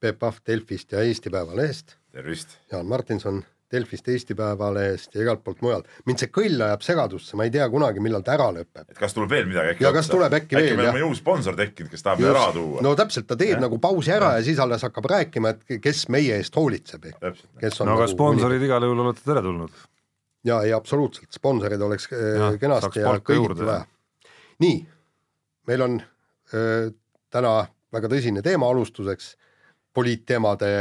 Peep Pahv Delfist ja Eesti Päevalehest, tervist! Jaan Martinson Delfist, Eesti Päevalehest ja igalt poolt mujalt. mind see kõll ajab segadusse, ma ei tea kunagi, millal ta ära lõpeb. et kas tuleb veel midagi äkki Ja kas tuleb äkki veel, äkki meil jah. on uus sponsor tekkinud, kes tahab raha tuua no täpselt, ta teeb Jah. nagu pausi ära ja siis alles hakkab rääkima, et kes meie eest hoolitseb. no aga nagu sponsorid igal juhul olete teretulnud. ja, ja absoluutselt, sponsorid oleks äh, Jah, saaks kenasti ja kõigiti juurde. vaja. nii, meil on öö, täna väga tõsine teema alustuseks, poliitteemade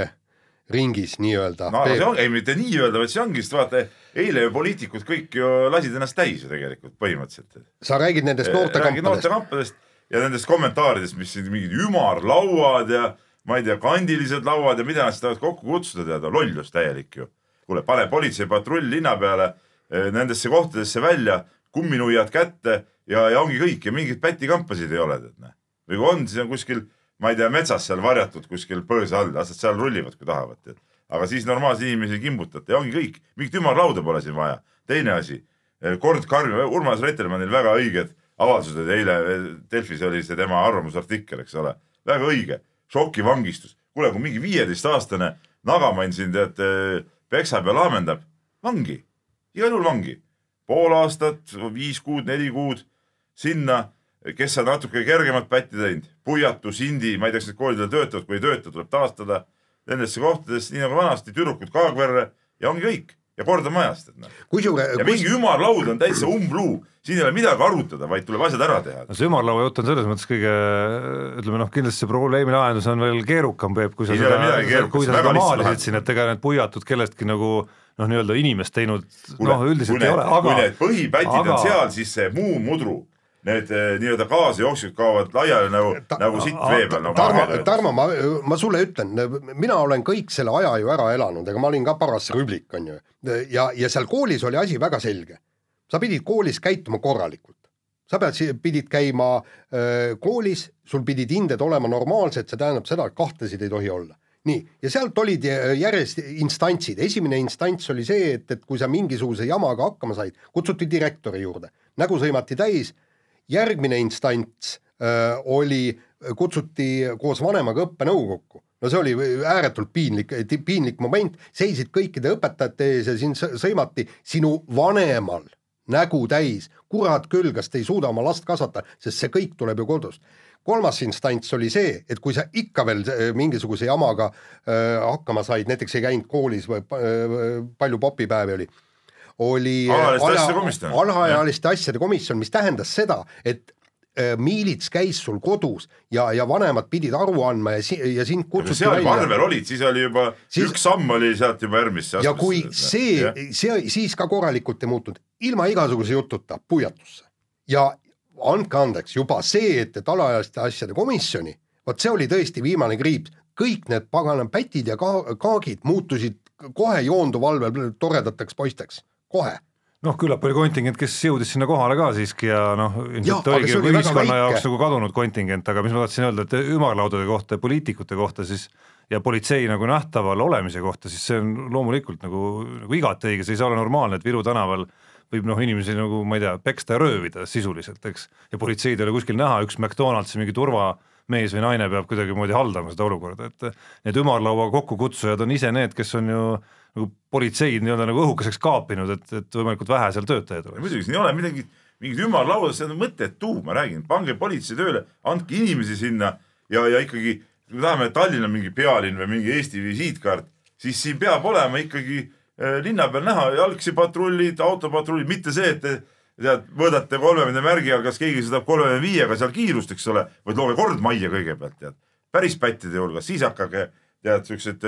ringis nii-öelda no aga see on, ei mitte nii-öelda, vaid see ongi, sest vaata, eile ju poliitikud kõik ju lasid ennast täis ju tegelikult põhimõtteliselt. sa räägid nendest räägid noortekampadest, noortekampadest ja nendest kommentaaridest, mis siin mingid ümarlauad ja ma ei tea, kandilised lauad ja mida nad siis tahavad kokku kutsuda, tead, lollus täielik ju. kuule, pane politseipatrull linna peale eh, nendesse kohtadesse välja, kumminuiad kätte ja, ja ongi kõik ja mingeid pätikampasid ei ole, tead näe. või kui on, siis on kuskil, ma ei tea, metsas seal varjatud kuskil põõsa all, las nad seal rullivad, kui tahavad, aga siis normaalseid inimesi ei kimbutata ja ongi kõik, mingit ümarlauda pole siin vaja. teine asi, kord karm, Urmas Reitelmannil väga õiged avaldused, eile Delfis oli see tema arvamusartikkel, eks ole, väga õige, šokivangistus. kuule, kui mingi viieteistaastane nagamann siin tead peksab ja laamendab, vangi, igal juhul vangi. pool aastat, viis kuud, neli kuud sinna, kes on natuke kergemat pätti teinud, Puiatu, Sindi, ma ei tea, kas need koolidel töötavad, kui ei tööta, tuleb taastada. Nendesse kohtadesse, nii nagu vanasti, tüdrukud Kaagverre ja ongi kõik. Ja kord on majas, tead noh. kusjuures ja mingi ümarlaud on täitsa umbluu, siin ei ole midagi arutada, vaid tuleb asjad ära teha. no see ümarlaua jutt on selles mõttes kõige ütleme noh, kindlasti see probleemi lahendus on veel keerukam, Peep, kui sa Ei ole keerukat, kui sa seda maalisid siin, et ega need puiatud kellestki nagu noh, nii-öelda inimest teinud noh, üldiselt kui ei need, ole, kui aga need põhipätid aga- on seal, siis see muu mudru, need eh, nii-öelda gaasijooksud kaovad laiali nagu nagu sitt vee peal, Tarmo. Tarmo, ma, ma sulle ütlen, mina olen kõik selle aja ju ära elanud, ega ma olin ka paras rüblik, on ju. ja, ja seal koolis oli asi väga selge. sa pidid koolis käituma korralikult. sa pead, pidid käima öö, koolis, sul pidid hinded olema normaalsed, see tähendab seda, et kahtesid ei tohi olla. nii, ja sealt olid jä- järjest instantsid, esimene instants oli see, et, et kui sa mingisuguse jamaga hakkama said, kutsuti direktori juurde, nägu sõimati täis järgmine instants öö, oli, kutsuti koos vanemaga õppenõukokku. no see oli ääretult piinlik, piinlik moment, seisid kõikide õpetajate ees ja sind sõ- sõimati sinu vanemal nägu täis, kurat küll, kas te ei suuda oma last kasvatada, sest see kõik tuleb ju kodust. kolmas instants oli see, et kui sa ikka veel äh, mingisuguse jamaga äh, hakkama said, näiteks ei käinud koolis või äh, palju popipäevi oli, oli Alaealiste ala- asjade komisjon. mis tähendas seda, et äh, miilits käis sul kodus ja, ja vanemad pidid aru andma ja si-, ja sind kutsuti seal välja. Parvel olid, siis oli juba Siis- üks samm oli sealt juba järgmisse ja kui see, see siis ka korralikult ei muutunud, ilma igasuguse jututa puiatusse. ja andke andeks, juba see, et, et alaealiste asjade komisjoni, vot see oli tõesti viimane kriips, kõik need pagana pätid ja ka-, kaagid muutusid kohe joonduvalvel toredateks poisteks, kohe. noh, küllap oli kontingent, kes jõudis sinna kohale ka siiski ja noh, ilmselt oligi ühiskonna jaoks nagu kadunud kontingent, aga mis ma tahtsin öelda, et ümarlaudade kohta ja poliitikute kohta siis ja politsei nagu nähtaval olemise kohta, siis see on loomulikult nagu, nagu igati õige, see ei saa olla normaalne, et Viru tänaval võib noh, inimesi nagu ma ei tea, peksta ja röövida sisuliselt, eks, ja politseid ei ole kuskil näha, üks McDonaldsi mingi turvamees või naine peab kuidagimoodi haldama seda olukorda, et need ümarlaua kokkukutsujad on ise need, kes on ju nagu politseid nii-öelda nagu õhukeseks kaapinud, et, et võimalikult vähe seal töötajaid oleks. muidugi siin ei ole midagi, mingit ümarlauda, see on mõttetu, ma räägin, pange politsei tööle, andke inimesi sinna ja, ja ikkagi, kui me tahame, et Tallinn on mingi pealinn või mingi Eesti visiitkaart, siis siin peab olema ikkagi äh, linna peal näha jalgsipatrullid, autopatrullid, mitte see, et te tead, mõõdate kolmekümne märgi all, kas keegi sõidab kolmekümne viiega seal kiirust, eks ole, vaid looge kord majja kõigepealt, tead. päris pättide hulgas, siis hakake tead, siukseid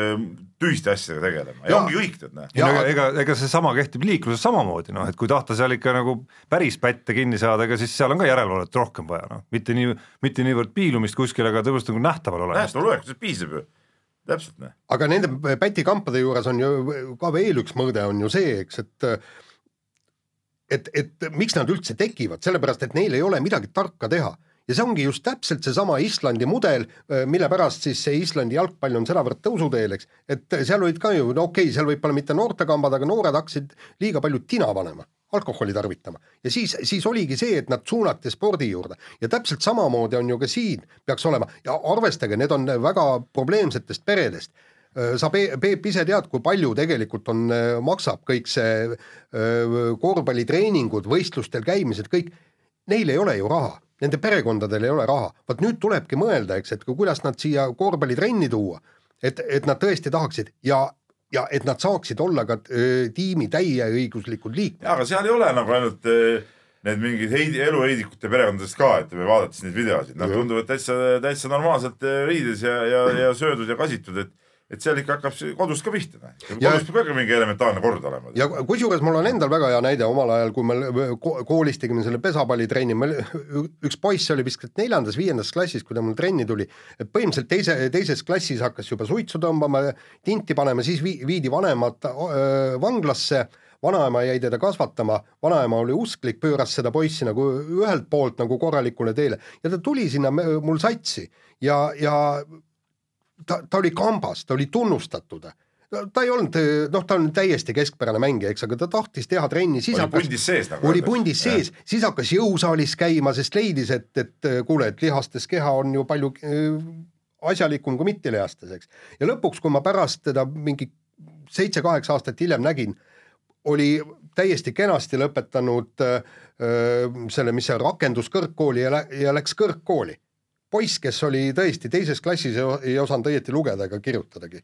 tühiste asjadega tegelema ja Jaa. ongi kõik, tead näe. ei no ega, ega, ega seesama kehtib liikluses samamoodi noh, et kui tahta seal ikka nagu päris pätte kinni saada, ega siis seal on ka järelevalvet rohkem vaja, noh, mitte nii, mitte niivõrd piilumist kuskil, aga tõepoolest nagu nähtaval olemist. nähtaval see piisab ju. täpselt noh. aga nende pätikampade juures on ju ka veel üks mõõde on ju see, eks, et et, et miks nad üldse tekivad, sellepärast et neil ei ole midagi tarka teha ja see ongi just täpselt seesama Islandi mudel, mille pärast siis see Islandi jalgpall on sedavõrd tõusuteel, eks, et seal olid ka ju, no okei okay,, seal võib-olla mitte noortekambad, aga noored hakkasid liiga palju tina panema, alkoholi tarvitama. Ja siis, siis oligi see, et nad suunati spordi juurde. Ja täpselt samamoodi on ju ka siin peaks olema. Ja arvestage, need on väga probleemsetest peredest. Sa Peep ise tead, kui palju tegelikult on, maksab kõik see korvpallitreeningud, võistlustel käimised, kõik, neil ei ole ju raha nende perekondadel ei ole raha, vot nüüd tulebki mõelda, eks, et kuidas nad siia korvpallitrenni tuua, et, et nad tõesti tahaksid ja ja et nad saaksid olla ka öö, tiimi täieõiguslikud liikmed. aga seal ei ole nagu ainult öö, need mingid heidi, eluheidikute perekondadest ka, et vaadates neid videosid, nad tunduvad täitsa, täitsa normaalselt riides ja, ja, ja söödud ja kasitud, et et seal ikka hakkab kodust ka pihta. kodus peab ka mingi elementaarne kord olema. ja kusjuures mul on endal väga hea näide omal ajal, kui me koolis tegime selle pesapallitrenni, meil üks poiss oli vist neljandas-viiendas klassis, kui ta mul trenni tuli, et põhimõtteliselt teise, teises klassis hakkas juba suitsu tõmbama, tinti panema, siis viidi vanemad öö, vanglasse vanaema jäi teda kasvatama, vanaema oli usklik, pööras seda poissi nagu ühelt poolt nagu korralikule teele ja ta tuli sinna mul satsi ja, ja ta, ta oli kambas, ta oli tunnustatud. Ta ei olnud, noh, ta on täiesti keskpärane mängija, eks, aga ta tahtis teha trenni, siis oli hakkas, pundis sees nagu oli pundis sees, siis hakkas jõusaalis käima, sest leidis, et, et kuule, et lihastes keha on ju palju äh, asjalikum kui mittelihastes, eks. ja lõpuks, kui ma pärast teda mingi seitse-kaheksa aastat hiljem nägin, oli täiesti kenasti lõpetanud äh, selle, mis see rakenduskõrgkooli ja, lä ja läks kõrgkooli poiss, kes oli tõesti teises klassis ja ei osanud õieti lugeda ega kirjutadagi.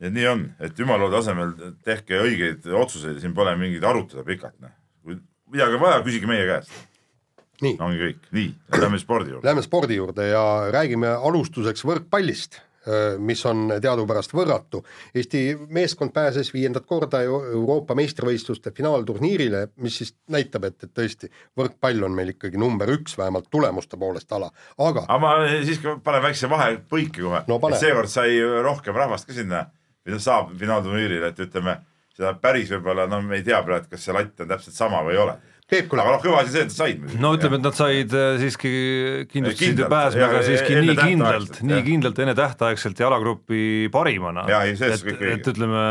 et nii on, et ümala tasemel tehke õigeid otsuseid, siin pole mingit arutada pikalt, noh. kui midagi on vaja, küsige meie käest. ongi kõik, nii, lähme spordi juurde. Lähme spordi juurde ja räägime alustuseks võrkpallist mis on teadupärast võrratu. Eesti meeskond pääses viiendat korda Euroopa meistrivõistluste finaalturniirile, mis siis näitab, et, et tõesti võrkpall on meil ikkagi number üks, vähemalt tulemuste poolest ala, aga aga ma siiski panen väikse vahepõike kohe. No,, et seekord sai rohkem rahvast ka sinna, noh, saab finaalturniirile, et ütleme, seda päris võib-olla, no me ei tea praegu, kas see latt on täpselt sama või ei ole Peep, kuule. aga noh, kõva asi see, et nad said muidugi. no ütleme, et nad said äh, siiski kindlustasid ju pääsmega siiski nii kindlalt, nii kindlalt enne tähtaegselt jalagrupi parimana. et, et ütleme,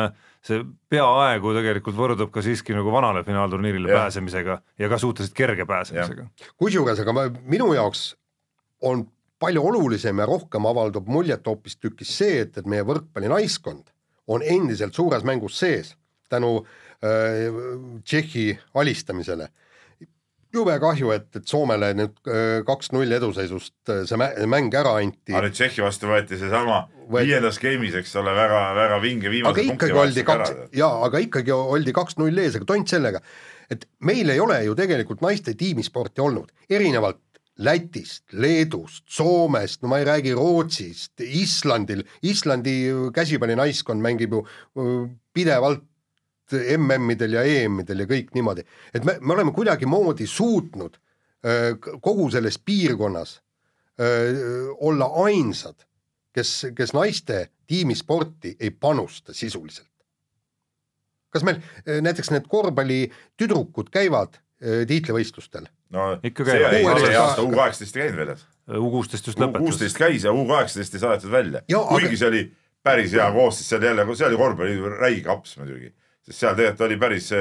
see peaaegu tegelikult võrdub ka siiski nagu vanale finaalturniirile ja. pääsemisega ja ka suhteliselt kerge pääsemisega. kusjuures, aga ma, minu jaoks on palju olulisem ja rohkem avaldab muljet hoopistükkis see, et, et meie võrkpallinaiskond on endiselt suures mängus sees tänu äh, Tšehhi alistamisele jube kahju, et, et Soomele nüüd äh, kaks-null eduseisust äh, see mäng ära anti. aga nüüd Tšehhi vastu võeti seesama Võet... viiendas game'is, eks ole, väga, väga vinge viimase ikkagi oldi kaks, jaa, aga ikkagi oldi kaks-null ees, aga tont sellega, et meil ei ole ju tegelikult naiste tiimisporti olnud, erinevalt Lätist, Leedust, Soomest, no ma ei räägi Rootsist, Islandil, Islandi käsipallinaiskond mängib ju pidevalt MM-idel ja EM-idel ja kõik niimoodi, et me, me oleme kuidagimoodi suutnud öö, kogu selles piirkonnas öö, olla ainsad, kes, kes naiste tiimisporti ei panusta sisuliselt. kas meil näiteks need korvpallitüdrukud käivad öö, tiitlivõistlustel? no ikka käivad. see aasta U kaheksateist ei käinud väljas. U kuusteist just lõpetas. kuusteist käis ja U kaheksateist ei saadetud välja, kuigi aga... see oli päris hea koosseis, seal jälle, see oli korvpalli räige aps muidugi sest seal tegelikult oli päris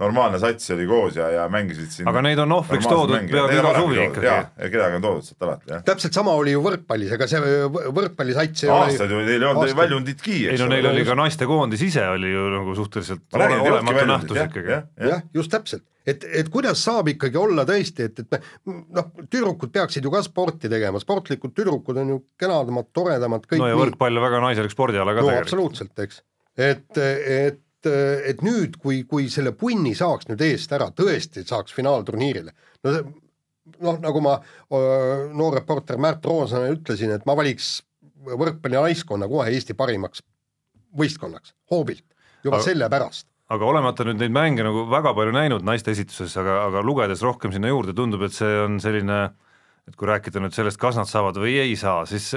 normaalne sats oli koos ja, ja mängisid siin aga neid on ohvriks toodud peaaegu iga suvi ikkagi. kedagi on toodud sealt alati, jah. täpselt sama oli ju võrkpallis, ega see võrkpallisats ei aastaid ju neil ei olnud väljunditki, eks ei no neil oli ka naistekoondis ise oli ju nagu suhteliselt ole, olematu nähtus ikkagi. jah, just täpselt, et, et kuidas saab ikkagi olla tõesti, et, et noh, tüdrukud peaksid ju ka sporti tegema, sportlikud tüdrukud on ju kenadamad, toredamad, kõik no ja võrkpall on väga naiselik spordiala ka no, tegelikult. absoluutselt, eks. et, et et, nüüd, kui, kui selle punni saaks nüüd eest ära, tõesti saaks finaalturniirile, no noh, nagu ma noor reporter Märt Roosana ütlesin, et ma valiks võrkpallinaiskonna kohe Eesti parimaks võistkonnaks, hoobilt, juba aga, selle pärast. aga olemata nüüd neid mänge nagu väga palju näinud naiste esituses, aga, aga lugedes rohkem sinna juurde, tundub, et see on selline, et kui rääkida nüüd sellest, kas nad saavad või ei saa, siis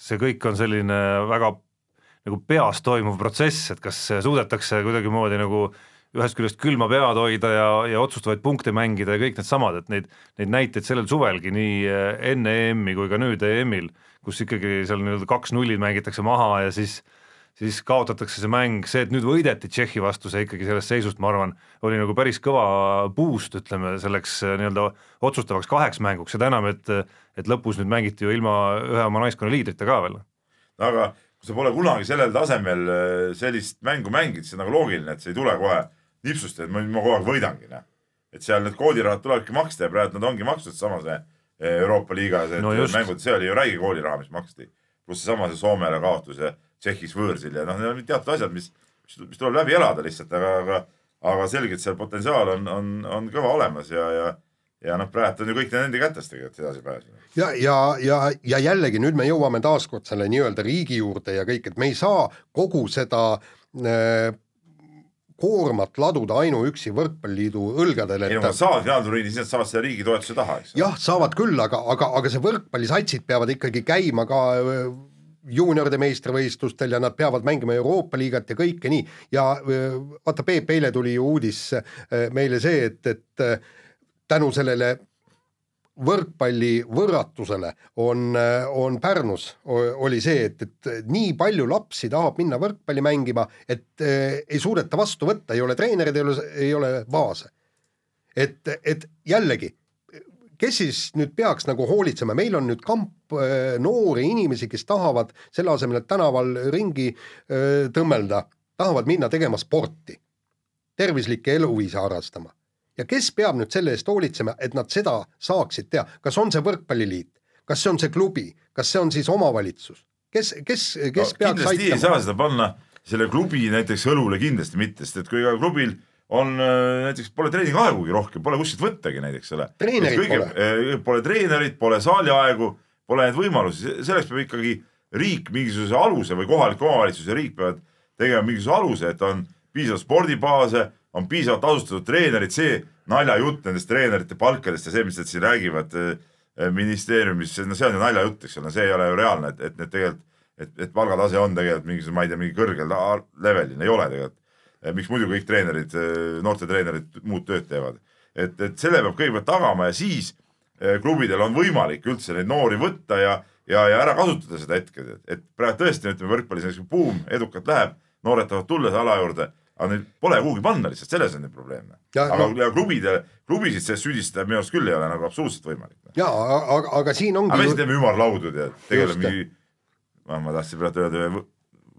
see kõik on selline väga nagu peas toimuv protsess, et kas suudetakse kuidagimoodi nagu ühest küljest külma pead hoida ja, ja otsustavaid punkte mängida ja kõik needsamad, et neid, neid näiteid sellel suvelgi nii äh, enne EM-i kui ka nüüd EM-il, kus ikkagi seal nii-öelda kaks nullid mängitakse maha ja siis siis kaotatakse see mäng, see, et nüüd võideti Tšehhi vastu, see ikkagi sellest seisust, ma arvan, oli nagu päris kõva boost, ütleme, selleks äh, nii-öelda otsustavaks kaheks mänguks, seda enam, et et lõpus nüüd mängiti ju ilma ühe oma naiskonna liidrita ka veel. aga kui sa pole kunagi sellel tasemel äh, sellist mängu mänginud, siis on nagu loogiline, et see ei tule kohe nipsust, et ma, ma kogu aeg võidangi, noh. et seal need koodirahad tulebki maksta ja praegu nad ongi makstud, sama see eh, Euroopa liigas, et no mängud, see oli ju räige kooliraha, mis maksti. pluss seesama see Soomele kaotus ja Tšehhis võõrsil ja noh, need on teatud asjad, mis, mis tuleb läbi elada lihtsalt, aga, aga, aga selgelt seal potentsiaal on, on, on kõva olemas ja, ja ja noh, praegu on ju kõik nende kätes tegelikult edasi pääseda. ja, ja, ja, ja jällegi nüüd me jõuame taaskord selle nii-öelda riigi juurde ja kõik, et me ei saa kogu seda äh, koormat laduda ainuüksi Võrkpalliliidu õlgadele. ei no nad saavad finaalturniiri, siis nad saavad selle riigi toetuse taha, eks. jah, saavad küll, aga, aga, aga see võrkpallisatsid peavad ikkagi käima ka juunioride meistrivõistlustel ja nad peavad mängima Euroopa liigat ja kõike nii. ja vaata, Peep, eile tuli ju uudis meile see, et, et tänu sellele võrkpalli võrratusele on, on Pärnus oli see, et, et nii palju lapsi tahab minna võrkpalli mängima, et eh, ei suudeta vastu võtta, ei ole treenereid, ei ole, ei ole baase. et, et jällegi, kes siis nüüd peaks nagu hoolitsema, meil on nüüd kamp eh, noori inimesi, kes tahavad selle asemel, et tänaval ringi eh, tõmmelda, tahavad minna tegema sporti, tervislikke eluviise harrastama ja kes peab nüüd selle eest hoolitsema, et nad seda saaksid teha, kas on see võrkpalliliit, kas see on see klubi, kas see on siis omavalitsus, kes, kes, kes no, peaks aitama? ei saa seda panna selle klubi näiteks õlule kindlasti mitte, sest et kui ka klubil on äh, näiteks pole treeningaegugi rohkem, pole kuskilt võttagi näiteks selle. treenerit kõige, pole. Äh, pole treenerit, pole saaliaegu, pole neid võimalusi, selleks peab ikkagi riik mingisuguse aluse või kohalik omavalitsus ja riik peavad tegema mingisuguse aluse, et on piisavalt spordibaase, on piisavalt tasustatud treenerid, see naljajutt nendest treenerite palkadest ja see, mis nad siin räägivad eh, ministeeriumis, no see on ju naljajutt, eks ole, see ei ole ju reaalne, et, et need tegelikult, et, et palgatase on tegelikult mingisugune, ma ei tea, mingi kõrgel levelil, ei ole tegelikult. Eh, miks muidu kõik treenerid, eh, noorte treenerid muud tööd teevad. et, et selle peab kõigepealt tagama ja siis klubidel on võimalik üldse neid noori võtta ja, ja, ja ära kasutada seda hetke, et praegu tõesti ütleme võrkpallis näiteks buum edukalt läheb, noored tahavad tulla selle ala juurde aga neid pole kuhugi panna lihtsalt, selles on nüüd probleem. aga no, klubide, klubisid sellest süüdistada minu arust küll ei ole nagu absoluutselt võimalik. ja aga, aga siin ongi. aga me siis teeme ümarlaudu tead, tegeleme mingi, ma tahtsin praegu öelda ühe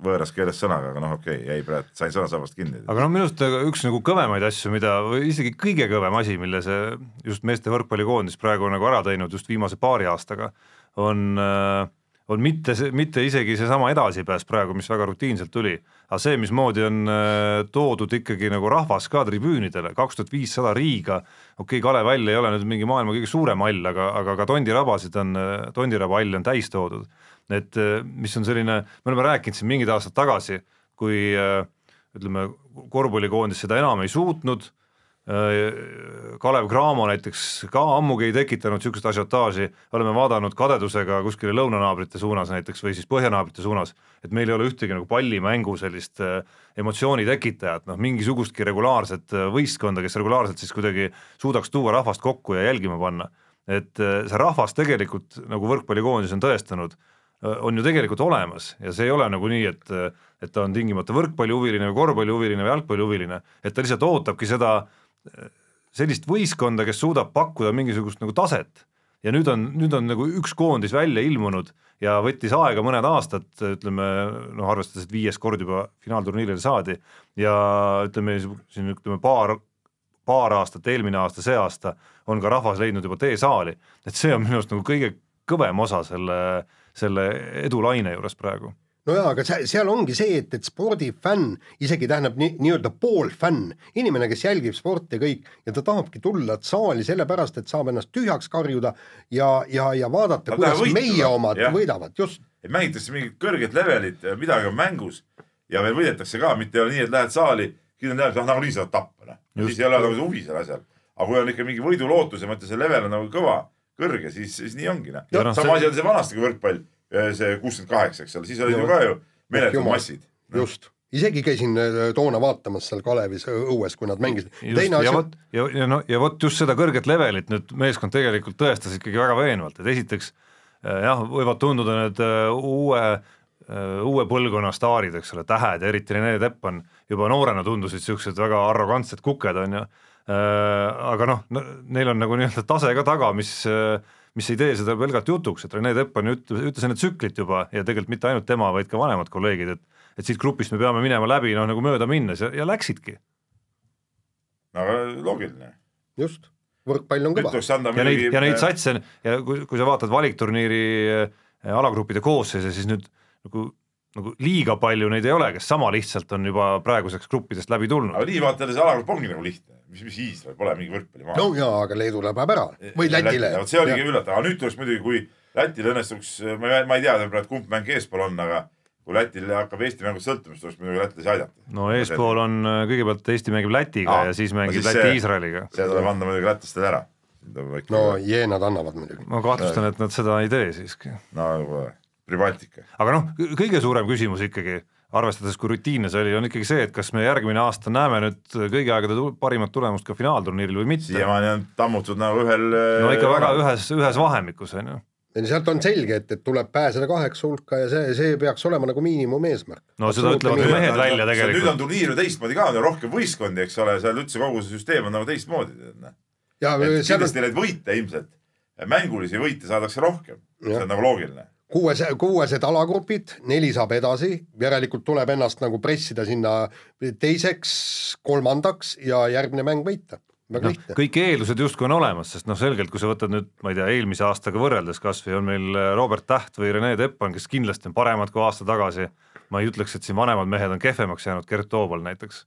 võõras keeles sõnaga, aga noh, okei okay,, jäi praegu, sain sõnasabast kinni. aga noh, minu arust üks nagu kõvemaid asju, mida, või isegi kõige kõvem asi, mille see just meeste võrkpallikoondis praegu nagu ära teinud just viimase paari aastaga, on äh, on mitte, mitte isegi seesama edasipääs praegu, mis väga rutiinselt tuli, aga see, mismoodi on äh, toodud ikkagi nagu rahvas ka tribüünidele, kaks tuhat viissada riiga, okei okay,, Kalev All ei ole nüüd mingi maailma kõige suurem hall, aga, aga ka tondirabasid on, tondiraba hall on täis toodud. et äh, mis on selline, me oleme rääkinud siin mingid aastad tagasi, kui äh, ütleme, korvpallikoondis seda enam ei suutnud Äh, Kalev Cramo näiteks ka ammugi ei tekitanud niisugust asiotaaži, oleme vaadanud kadedusega kuskile lõunanaabrite suunas näiteks või siis põhjanaabrite suunas, et meil ei ole ühtegi nagu pallimängu sellist äh, emotsiooni tekitajat, noh mingisugustki regulaarset äh, võistkonda, kes regulaarselt siis kuidagi suudaks tuua rahvast kokku ja jälgima panna. et see rahvas tegelikult, nagu võrkpallikoondis on tõestanud, on ju tegelikult olemas ja see ei ole nagu nii, et et ta on tingimata võrkpallihuviline või korvpallihuviline või jalgpallihuviline, et ta lihtsalt ootabki seda äh, sellist võistkonda, kes suudab pakkuda mingisugust nagu taset. Ja nüüd on, nüüd on nagu üks koondis välja ilmunud ja võttis aega mõned aastad, ütleme noh, arvestades, et viies kord juba finaalturniirile saadi. Ja ütleme siin ütleme paar, paar aastat, eelmine aasta, see aasta on ka rahvas leidnud juba tee saali, et see on minu arust nagu kõige kõvem osa selle, selle edulaine juures praegu no jaa, aga seal ongi see, et, et spordifänn isegi tähendab nii, nii-öelda poolfänn, inimene, kes jälgib sporti ja kõik ja ta tahabki tulla saali sellepärast, et saab ennast tühjaks karjuda ja, ja, ja vaadata, kuidas võitleda. meie omad ja. võidavad, just. et mängitakse mingit kõrget levelit, midagi on mängus ja veel võidetakse ka, mitte ei ole nii, et lähed saali, kindlalt tead, et ah nagunii saad tappa, noh. siis ei ole nagu huvi seal asjal. aga kui on ikka mingi võidulootus ja mõtle, see level on nagu kõva, kõrge, siis, siis nii ongi, noh. sama asi on see vanastega võrkpall see kuuskümmend kaheksa, eks ole, siis olid ju ka ju meeletud massid. just, isegi käisin äh, toona vaatamas seal Kalevis äh, õues, kui nad mängisid. ja vot, ja, ja no ja vot just seda kõrget levelit nüüd meeskond tegelikult tõestas ikkagi väga veenvalt, et esiteks äh, jah, võivad tunduda need äh, uue, uue põlvkonna staarid, eks ole, tähed ja eriti Rene Teppan juba noorena tundusid niisugused väga arrogantsed kuked, on ju, aga noh, neil on nagu nii-öelda tase ka taga, mis mis ei tee seda pelgalt jutuks, et Rene Teppan ju ütles, ütles enne tsüklit juba ja tegelikult mitte ainult tema, vaid ka vanemad kolleegid, et et siit grupist me peame minema läbi noh, nagu mööda minnes ja, ja läksidki aga loogiline. just, võrkpall on kõva. ja neid, ja neid satse ja kui, kui sa vaatad valikturniiri äh, alagruppide koosseise, siis nüüd nagu, nagu liiga palju neid ei ole, kes sama lihtsalt on juba praeguseks gruppidest läbi tulnud aga nii vaata, see alagrupp ongi nagu lihtne, mis, mis Iisrael pole mingi võrkpallimaa. no jaa, aga Leedule läheb ära või Lätile. vot see oligi üllatav, aga nüüd tuleks muidugi, kui Lätil õnnestuks, ma ei, ma ei tea praegu, kumb mäng eespool on, aga kui Lätil hakkab Eesti mängust sõltuma, siis tuleks muidugi lätlasi aidata. no eespool on äh, kõigepealt Eesti mängib Lätiga Aa, ja siis no mängib siis Läti see- Iisraeliga. see tuleb anda muidugi lätlastele ära. no jeenad annavad muidugi. ma kahtlustan, et nad seda ei tee siiski. no kuule, Pribaltika. aga noh, kõige suurem küsimus ikkagi, arvestades, kui rutiinne see oli, on ikkagi see, et kas me järgmine aasta näeme nüüd kõigi aegade parimat tulemust ka finaalturniiril või mitte. siiamaani on tammutud nagu ühel. no ikka väga. ühes, ühes vahemikus on ju. sealt on selge, et, et tuleb pääseda kaheksa hulka ja see, see peaks olema nagu miinimumeesmärk. no seda ütlevad ka mehed välja nüüd on tegelikult. turniir ju teistmoodi ka, on ju rohkem võistkondi, eks ole, seal üldse kogu see süsteem on nagu teistmoodi. et seal on kindlasti neid võite ilmselt, mängulisi võite saadakse rohkem, see on nagu loogiline. kuues, kuuesed alagrupid, neli saab edasi, järelikult tuleb ennast nagu pressida sinna teiseks, kolmandaks ja järgmine mäng võita. väga noh lihtne, kõik eeldused justkui on olemas, sest noh, selgelt kui sa võtad nüüd, ma ei tea, eelmise aastaga võrreldes kas või on meil äh, Robert Täht või Rene Teppan, kes kindlasti on paremad kui aasta tagasi, ma ei ütleks, et siin vanemad mehed on kehvemaks jäänud, Gert Toobal näiteks,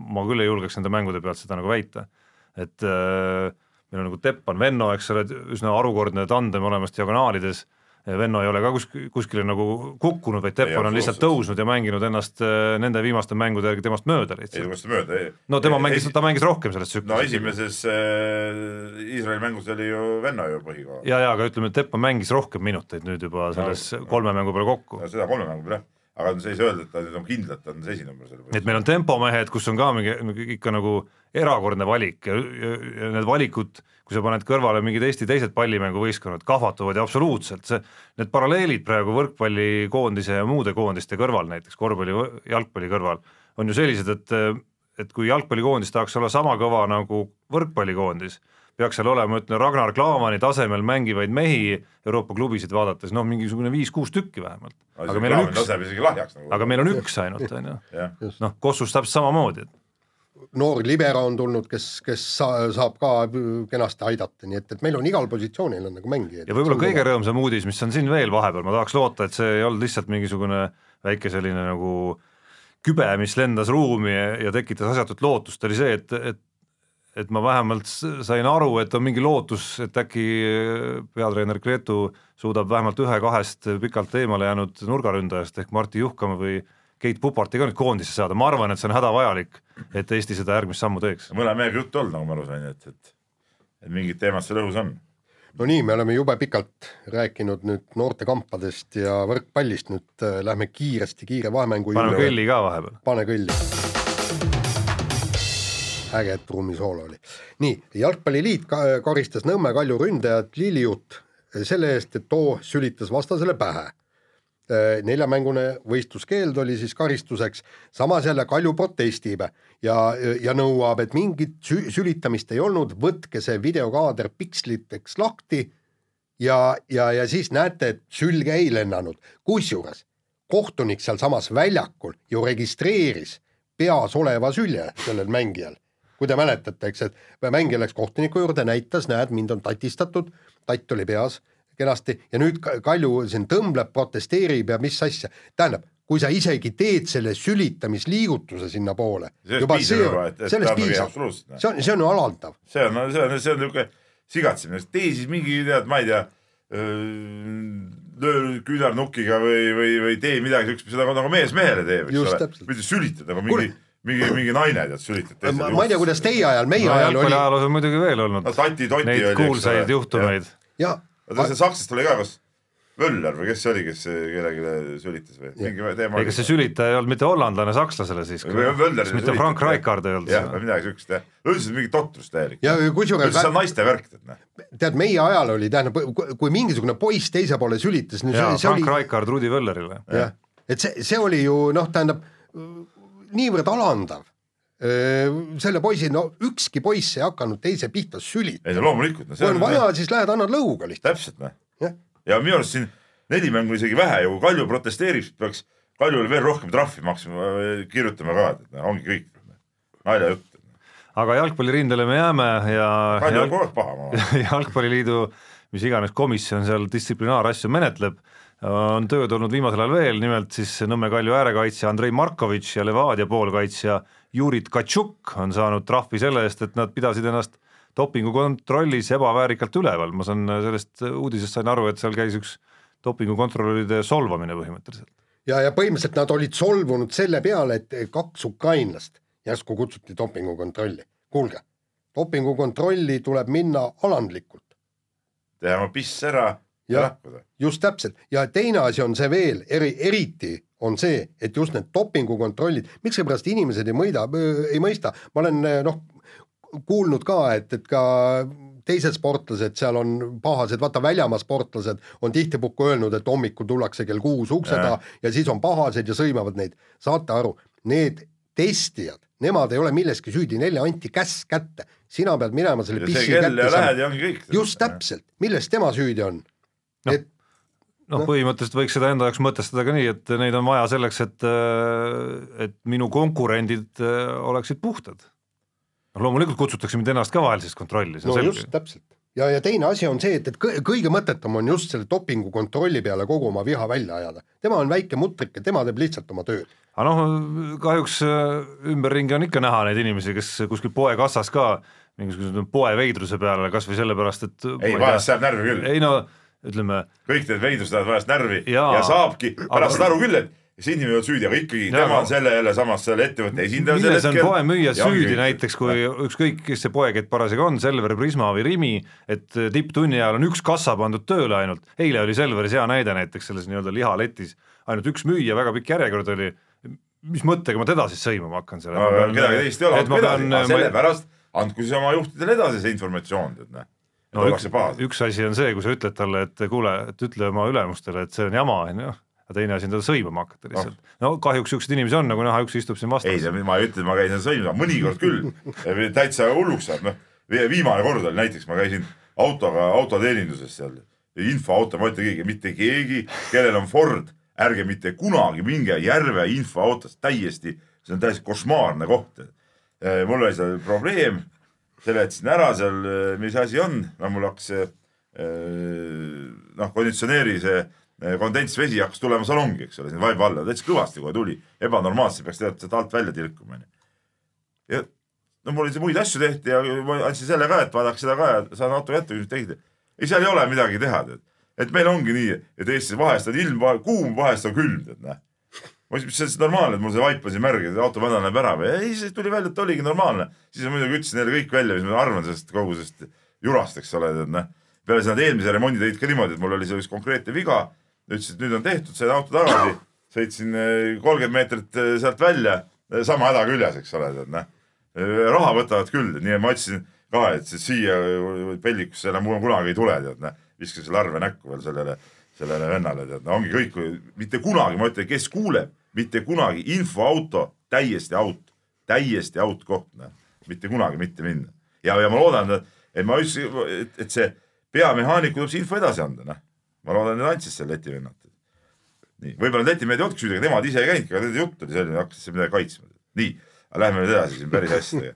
ma küll ei julgeks nende mängude pealt seda nagu väita, et äh, meil on nagu Teppan, Venno, eks ole, üsna harukordne tandem olemas diagonaalides, Venno ei ole ka kusk-, kuskile nagu kukkunud, vaid Teppan on lihtsalt tõusnud ja mänginud ennast äh, nende viimaste mängude järgi temast mööda ei lihtsalt. tule mööda. no tema mängis, ta mängis rohkem selles tsüklis. no esimeses äh, Iisraeli mängus oli ju Venno ju põhikohal. ja, ja aga ütleme, et Teppan mängis rohkem minuteid nüüd juba selles No, kolme mängu peale kokku. seda kolme mängu peale jah, aga see ei saa öelda, et ta nüüd on kindlalt on see esinumber selle et meil on tempomehed, kus on ka mingi ikka nagu erakordne valik ja, ja, ja need valikud, kui sa paned kõrvale mingid Eesti teised pallimänguvõistkonnad, kahvatuvad ja absoluutselt see, need paralleelid praegu võrkpallikoondise ja muude koondiste kõrval näiteks korvpalli, jalgpalli kõrval on ju sellised, et et kui jalgpallikoondis tahaks olla sama kõva nagu võrkpallikoondis, peaks seal olema, ütleme Ragnar Klavani tasemel mängivaid mehi Euroopa klubisid vaadates noh, mingisugune viis-kuus tükki vähemalt. aga meil on üks, nagu. aga meil on üks ainult, on ju. noh, Kossus täpselt samamoodi, et noor libero on tulnud, kes, kes sa, saab ka kenasti aidata, nii et, et meil on igal positsioonil on nagu mängijaid. ja võib-olla kõige rõõmsam uudis, mis on siin veel vahepeal, ma tahaks loota, et see ei olnud lihtsalt mingisugune väike selline nagu kübe, mis lendas ruumi ja, tekitas asjatut lootust, oli see, et, et et ma vähemalt sain aru, et on mingi lootus, et äkki peatreener Gretu suudab vähemalt ühe-kahest pikalt eemale jäänud nurgaründajast ehk Martti Juhkama või Keit Puparti ka nüüd koondisse saada, ma arvan, et see on hädavajalik, et Eesti seda järgmist sammu teeks. mõlema mehega juttu olnud, nagu ma aru sain, et, et et mingid teemad seal õhus on. no nii, me oleme jube pikalt rääkinud nüüd noortekampadest ja võrkpallist, nüüd äh, lähme kiiresti kiire vahemängu paneme kõlli ka vahepeal. pane kõlli. äge, et truumisoolo oli. nii, Jalgpalliliit ka- karistas Nõmme Kalju ründajat Liliut selle eest, et too sülitas vastasele pähe. Neljamängune võistluskeeld oli siis karistuseks, samas jälle Kalju protestib ja, ja nõuab, et mingit sü- sülitamist ei olnud, võtke see videokaader piksliteks lahti ja, ja, ja siis näete, et sülge ei lennanud, kusjuures kohtunik sealsamas väljakul ju registreeris peas oleva sülje sellel mängijal. kui te mäletate, eks, et mängija läks kohtuniku juurde, näitas, näed, mind on tatistatud, tatt oli peas kenasti ja nüüd Ka- Kalju siin tõmbleb, protesteerib ja mis asja, tähendab, kui sa isegi teed selle sülitamisliigutuse sinnapoole, juba see sellest piisab, absoluutselt. see on, see on ju alandav. see on, see on, see on niisugune sigatsemine, tee siis mingi tead, ma ei tea, löö küünarnukiga või, või, või tee midagi siukest, mis nagu, nagu mees mehele teeb, eks Just ole mitte sülitad nagu mingi, mingi, mingi naine tead sülitab. ma, ma ei tea, kuidas teie ajal, meie no ajal oli jalgpalliajaloos on muidugi veel olnud no tati-toti neid kuulsaid juhtumeid. ja oota, see Saksast oli ka, kas Völler või kes see oli, kes kellelegi sülitas või mingi teema ega see sülitaja ei olnud mitte hollandlane, sakslane siis, kas mitte Frank Raikard ei olnud jah, või midagi siukest jah, üldiselt mingi totrus täielik. ja kusjuures see on naiste värk, tead noh. tead, meie ajal oli, tähendab, kui mingisugune poiss teise poole sülitas, no see, see Frank oli Raikard Rudi Völlerile. jah, et see, see oli ju noh, tähendab niivõrd alandav. Selle poisi, no ükski poiss ei hakanud teise pihta sülitama. ei no loomulikult, no see kui on vaja, siis lähed annad lõuga lihtsalt. täpselt noh. ja minu arust siin neli mängu isegi vähe ja kui Kalju protesteerib, siis peaks Kaljule veel rohkem trahvi maksma, kirjutama ka, et noh, ongi kõik. naljajutt. aga jalgpallirindele me jääme ja Kalju on jalg... kogu aeg paha, ma arvan. jalgpalliliidu mis iganes komisjon seal distsiplinaarasju menetleb, on tööd olnud viimasel ajal veel, nimelt siis Nõmme Kalju äärekaitsja Andrei Markovitš ja Levadia poolkaitsja Jurit Katšuk on saanud trahvi selle eest, et nad pidasid ennast dopingukontrollis ebaväärikalt üleval, ma saan sellest uudisest sain aru, et seal käis üks dopingukontrolöride solvamine põhimõtteliselt. ja, ja põhimõtteliselt nad olid solvunud selle peale, et kaks ukrainlast järsku kutsuti dopingukontrolli. kuulge, dopingukontrolli tuleb minna alandlikult, teha oma piss ära ja lahkuda. just täpselt ja teine asi on see veel, eri, eriti on see, et just need dopingukontrollid, miksipärast inimesed ei mõida, ei mõista, ma olen noh, kuulnud ka, et, et ka teised sportlased seal on pahased, vaata väljamaa sportlased on tihtipuhku öelnud, et hommikul tullakse kell kuus ukse taha ja siis on pahased ja sõimavad neid. saate aru, need testijad, nemad ei ole milleski süüdi, neile anti käsk kätte, sina pead minema selle pissi kätte saama. just. täpselt, milles tema süüdi on Noh, et noh, põhimõtteliselt võiks seda enda jaoks mõtestada ka nii, et neid on vaja selleks, et, et minu konkurendid äh, oleksid puhtad. noh, loomulikult kutsutakse mind ennast ka vahel siis kontrolli, see no on just selge. täpselt ja, ja teine asi on see, et, et kõ- kõige mõttetum on just selle dopingu kontrolli peale kogu oma viha välja ajada. tema on väike mutrike, tema teeb lihtsalt oma tööd. aga noh, kahjuks äh, ümberringi on ikka näha neid inimesi, kes kuskil poekassas ka mingisuguse poeveidruse peale kas või sellepärast, et ei, vahest saab närvi küll. ei no ütleme, kõik need veidrused ajavad vahest närvi ja, ja saabki pärast Aga- aru küll, et see inimene ei olnud süüdi, aga ikkagi Jaa, tema on selle jälle samas selle ettevõtte esindaja milles on poemüüja süüdi näiteks, kui ükskõik, kes see poekett parasjagu on, Selver, Prisma või Rimi, et tipptunni ajal on üks kassa pandud tööle ainult, eile oli Selveris hea näide näiteks selles nii-öelda lihaletis, ainult üks müüja, väga pikk järjekord oli, mis mõttega ma teda siis sõimama hakkan seal? kedagi teist ei ole, sellepärast andku siis oma juhtidele edasi see informatsioon, tead näe. No üks üks asi on see, kui sa ütled talle, et kuule, et ütle oma ülemustele, et see on jama, on ju, aga teine asi on teda sõimama hakata lihtsalt. no kahjuks niisuguseid inimesi on, nagu näha, üks istub siin ei, vastas. ma ei ütle, et ma käisin sõimamas, mõnikord küll, täitsa hulluks saab, noh. viimane kord oli näiteks, ma käisin autoga, autoteeninduses seal, infoauto, ma ütlen keegi, mitte keegi, kellel on Ford, ärge mitte kunagi minge Järve infoautost, täiesti, see on täiesti košmaarne koht. mul oli seal probleem, seletasin ära seal, mis asi on, no mul hakkas see eh, noh, konditsioneeri see eh, kondentsvesi hakkas tulema salongi, eks ole, sinna vaiba alla, täitsa kõvasti kohe tuli, ebanormaalselt peaks tegelikult sealt alt välja tilkuma, onju. ja no mul muid asju tehti ja ma andsin selle ka, et vaadake seda ka ja saan auto kätte, mis tegite. ei, seal ei ole midagi teha, tead. et meil ongi nii, et Eestis vahest on ilm kuum, vahest on külm, tead, näe. Ma ütlesin, mis see normaalne, et mul see vaip on siin märg, et auto vananeb ära või, ei, siis tuli välja, et oligi normaalne. siis ma muidugi ütlesin neile kõik välja, mis ma arvan sellest kogu sellest jurast, eks ole, tead noh. peale seda nad eelmise remondi tegid ka niimoodi, et mul oli see üks konkreetne viga. ütlesin, et nüüd on tehtud, sain auto tagasi, sõitsin eh, kolmkümmend meetrit eh, sealt välja, sama häda küljes, eks ole, tead noh. raha võtavad küll, nii et ma ütlesin ka, et siia pellikusse enam kunagi ei tule, tead noh. viskasin selle arve näkku veel sellele, sellele vennale, tead no ongi kõik, mitte kunagi, ma ütlen, kes kuuleb, mitte kunagi infoauto, täiesti out, täiesti out koht, noh. mitte kunagi mitte minna. ja, ja ma loodan, et ma ütlesin, et, et see peamehaanik tuleb see info edasi anda, noh. ma loodan, et andsid selle Läti vennad. nii, võib-olla Läti mehed ei olnudki süüdi, aga nemad ise ei käinudki, aga nende jutt oli selline, hakkas siin midagi kaitsma. nii, lähme nüüd edasi siin päris hästi.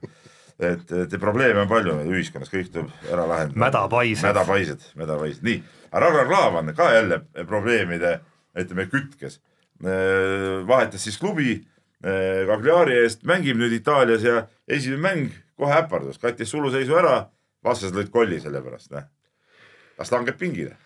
et, et probleeme on palju ühiskonnas, kõik tuleb ära lahendada. Mädapaised. mädapaised, mädapaised, nii. aga Ragnar Klavan ka jälle probleemide, ütleme kütkes. vahetas siis klubi Cagliari eest, mängib nüüd Itaalias ja esimene mäng kohe äpardus, kattis suluseisu ära, vastased lõid kolli selle pärast, noh. las langeb pingile.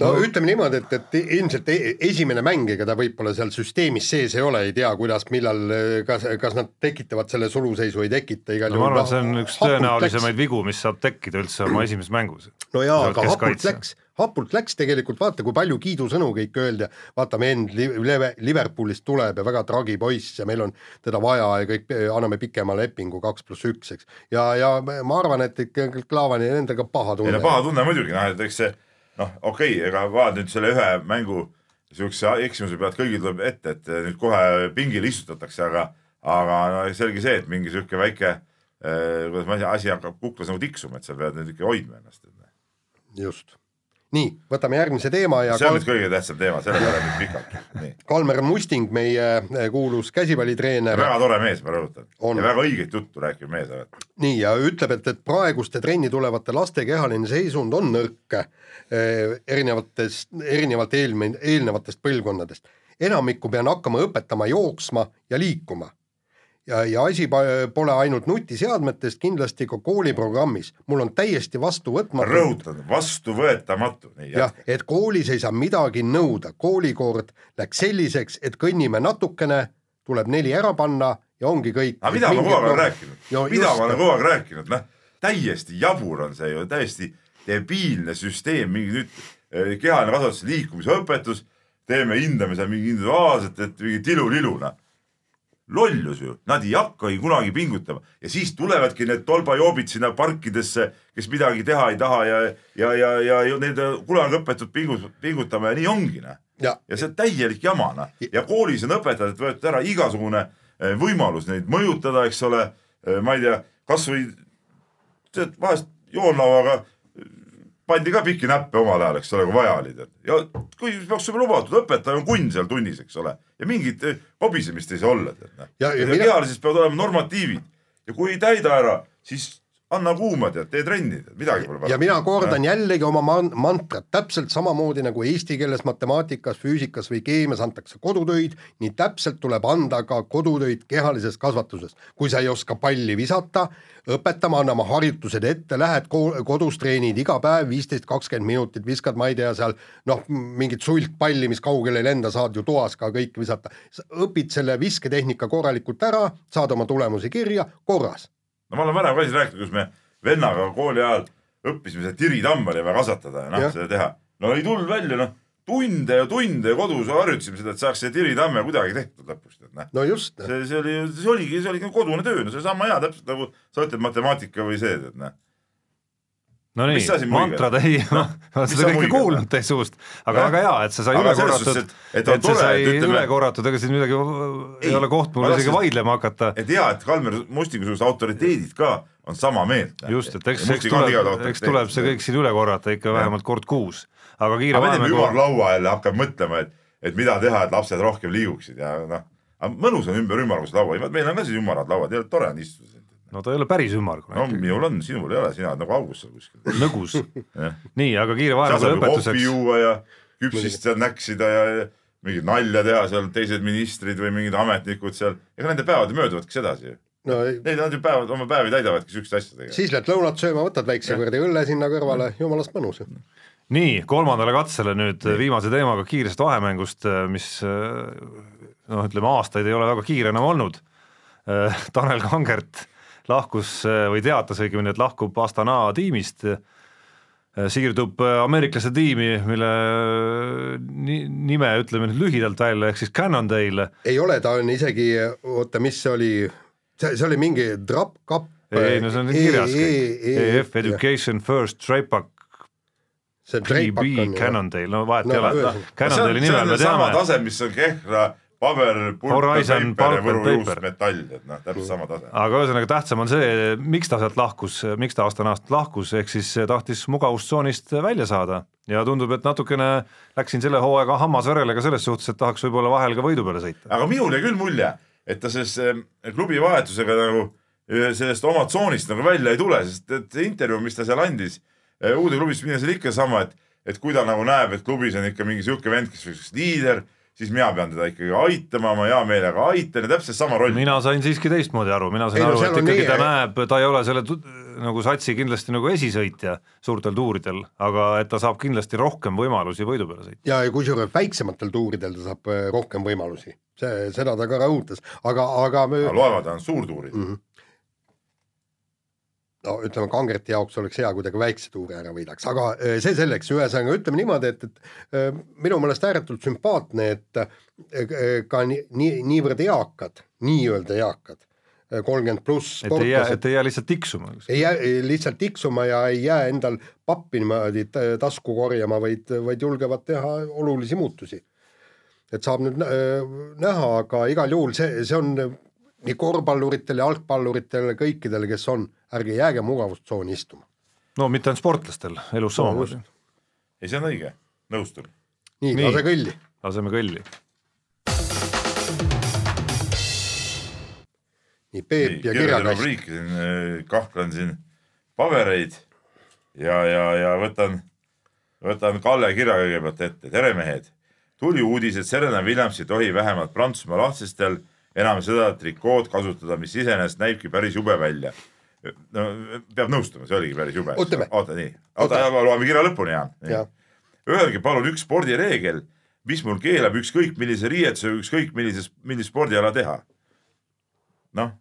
No ütleme niimoodi, et, et ilmselt e- esimene mäng, ega ta võib-olla seal süsteemis sees ei ole, ei tea, kuidas, millal, kas, kas nad tekitavad selle suluseisu, ei tekita, igal no ma arvan, et see on noh, üks tõenäolisemaid vigu, mis saab tekkida üldse oma esimeses mängus. no jaa, aga hapult läks, hapult läks tegelikult, vaata kui palju kiidusõnu kõik öeldi ja vaata, vend Liverpoolist tuleb ja väga tragi poiss ja meil on teda vaja ja kõik anname pikema lepingu kaks pluss üks, eks. ja, ja ma arvan, et ikka Klaavani nendega paha ei no tunne. paha tunne muidugi, noh, et eks see noh, okei okay,, ega vaat nüüd selle ühe mängu siukse eksimuse pealt kõigil tuleb ette, et nüüd kohe pingile istutatakse, aga, aga no selge see, et mingi sihuke väike eh,, kuidas ma ei tea, asi hakkab kuklas nagu tiksuma, et sa pead nüüd ikka hoidma ennast. just. nii, võtame järgmise teema ja see on Kal nüüd kõige tähtsam teema, selle peale nüüd pikalt. Kalmer Musting, meie eh, kuulus käsipallitreener, väga tore mees, ma rõhutan. On. ja väga õiget juttu rääkiv mees oled. nii ja ütleb, et, et praeguste trenni tulevate laste kehaline seisund on nõrk eh, erinevatest, erinevalt eelme-, eelnevatest põlvkondadest. enamikku pean hakkama õpetama jooksma ja liikuma. ja, ja asi pole ainult nutiseadmetes, kindlasti ka kooliprogrammis. mul on täiesti vastuvõtmatu. rõhutan, vastuvõetamatu. jah, et koolis ei saa midagi nõuda, koolikord läks selliseks, et kõnnime natukene, tuleb neli ära panna ja ongi kõik. aga mida ma kogu aeg olen rääkinud mida ma olen kogu aeg rääkinud, noh, täiesti jabur on see ju, täiesti debiilne süsteem, mingi nüüd eh, kehaline kasvatus, liikumisõpetus, teeme hindamise mingi individuaalselt, et mingi tilulilu, noh. Lollus ju, nad ei hakkagi kunagi pingutama ja siis tulevadki need tolbajoobid sinna parkidesse, kes midagi teha ei taha ja, ja, ja, ja, ja nende kunagi õpetud pingut-, pingutama ja nii ongi, noh ja see on täielik jama, noh. ja koolis on õpetajatelt võetud ära igasugune eh, võimalus neid mõjutada, eks ole. ma ei tea, kasvõi tead vahest joonlauaga eh, pandi ka pikki näppe omal ajal, eks ole, kui vaja oli tead. ja kui peaks olema lubatud, õpetaja on kunn seal tunnis, eks ole. ja mingit eh, kobisemist ei saa olla, tead noh. Ja- ja ja mina- kehalised peavad olema normatiivid ja kui ei täida ära, siis anna kuuma tead, tee trenni, midagi pole ja mina kordan jällegi oma man- mantrat, täpselt samamoodi nagu eesti keeles, matemaatikas, füüsikas või keemias antakse kodutöid, nii täpselt tuleb anda ka kodutöid kehalises kasvatuses. kui sa ei oska palli visata, õpetame, anname harjutused ette, lähed ko- kodus treenid iga päev viisteist, kakskümmend minutit, viskad, ma ei tea, seal noh, mingit sulgpalli, mis kaugele ei lenda, saad ju toas ka kõik visata. õpid selle visketehnika korralikult ära, saad oma tulemusi kirja, korras no ma olen varem ka siis rääkinud, kus me vennaga kooli ajal õppisime seda tiritamma oli vaja kasvatada ja noh seda teha. no ei tulnud välja, noh tunde ja tunde kodus harjutasime seda, et saaks selle tiritamme kuidagi tehtud lõpuks, et noh. no just, see, see oli, see oligi, see oligi nagu kodune töö, no see on sama hea täpselt nagu sa ütled matemaatika või see, et noh. No nii muigas? mantrad ei, ma olen seda kõike kuulnud teie suust, aga väga hea, et sa sai üle korratud, suhtes, et, et- et see sai ütleme- üle korratud, ega siin midagi ei, Ei, ole koht mul isegi vaidlema hakata. et hea, et Kalmer Mustingusugused autoriteedid ka on sama meelt. just, et eks, eks tuleb, eks tuleb see kõik siin üle korrata ikka vähemalt kord kuus, aga kiire aga me teeme ümarlaua jälle, hakkame mõtlema, et, et mida teha, et lapsed rohkem liiguksid ja noh, mõnus on ümber ümmarguslaua, meil on ka siis ümarad lauad, tore on istuda. No ta ei ole päris ümmargune no minul on, sinul ei ole, sina oled nagu augus seal kuskil. nõgus. nii, aga kiire vahemängu saab ju kohvi lõpetuseks, juua ja küpsist seal näksida ja ja mingit nalja teha seal teised ministrid või mingid ametnikud seal, ega nende päevad mööduvadki sedasi ju. no Need nad ju päevad, oma päevi täidavadki siukeste asjadega. siis lähed lõunat sööma, võtad väikse kuradi õlle sinna kõrvale, jumalast mõnus. nii kolmandale katsele nüüd viimase teemaga kiirest vahemängust, mis noh, ütleme aastaid ei ole väga kiire enam olnud. Tanel Kangert lahkus või teatas õigemini, et lahkub Astana tiimist. siirdub ameeriklaste tiimi, mille ni- nime ütleme nüüd lühidalt välja, ehk siis Cannondale. ei ole, ta on isegi, oota, mis see oli, see, see oli mingi trap cup. ei, no see on kirjas E kõik, EF Education First Tripac see PB Tripac on ju. Cannondale, no vahet No ei ole ühesõnaga.. Cannondale'i nimel me sama teame, tase, mis on Kehra paber, Horizon, paper ja Võru paper. juustmetall, et noh, täpselt sama tase. aga ühesõnaga tähtsam on see, miks ta sealt lahkus, miks ta Astanast lahkus, ehk siis tahtis mugavustsoonist välja saada ja tundub, et natukene läksin selle hooaega hammasverele ka selles suhtes, et tahaks võib-olla vahel ka võidu peale sõita. aga minul jäi küll mulje, et ta sellest eh, klubi vahetusega nagu sellest oma tsoonist nagu välja ei tule, sest et see intervjuu, mis ta seal andis uude klubisse minnes oli ikka sama, et, et kui ta nagu näeb, et klubis on ikka mingi sihuke vend, kes võiks liider, siis mina pean teda ikkagi aitama, ma hea meelega aitan ja täpselt sama roll. mina sain siiski teistmoodi aru, mina sain Ei no aru, seal et on ikkagi nii- ta näeb, ta ei ole selle nagu satsi kindlasti nagu esisõitja suurtel tuuridel, aga et ta saab kindlasti rohkem võimalusi võidu peale sõita. ja ja kusjuures väiksematel tuuridel ta saab äh, rohkem võimalusi, see, seda ta ka rõhutas, aga, aga me, aga loevad ainult suurtuurid Mhm. No ütleme, Kangreti jaoks oleks hea, kui ta ka väikse tuure ära võidaks, aga äh, see selleks, ühesõnaga ütleme niimoodi, et, et äh, minu meelest ääretult sümpaatne, et äh, ka nii, nii, niivõrd eakad, nii-öelda eakad, kolmkümmend pluss et ei jää, et ei jää lihtsalt tiksuma. ei jää lihtsalt tiksuma ja ei jää endal pappi niimoodi tasku korjama, vaid, vaid julgevad teha olulisi muutusi. et saab nüüd äh, näha, aga igal juhul see, see on nii korvpalluritele, jalgpalluritele, kõikidele, kes on, ärge jääge mugavustsooni istuma. no mitte ainult sportlastel, elus No samamoodi. ei, see on õige, nõustun. nii, Nii. lase kõlli. laseme kõlli. nii, Peep ja kirjakast. rubriiki siin, kahklen siin pabereid ja, ja, ja võtan, võtan Kalle kirja kõigepealt ette. tere mehed, tuli uudis, et Serena Williams ei tohi vähemalt Prantsusmaa lahtistel enam seda trikood kasutada, mis iseenesest näibki päris jube välja. No peab nõustuma, see oligi päris jube. Oota nii, oota, loeme kirja lõpuni, Jaan. Jah. Öelge palun üks spordireegel, mis mul keelab ükskõik millise riietuse, ükskõik millises, millist spordiala teha. noh,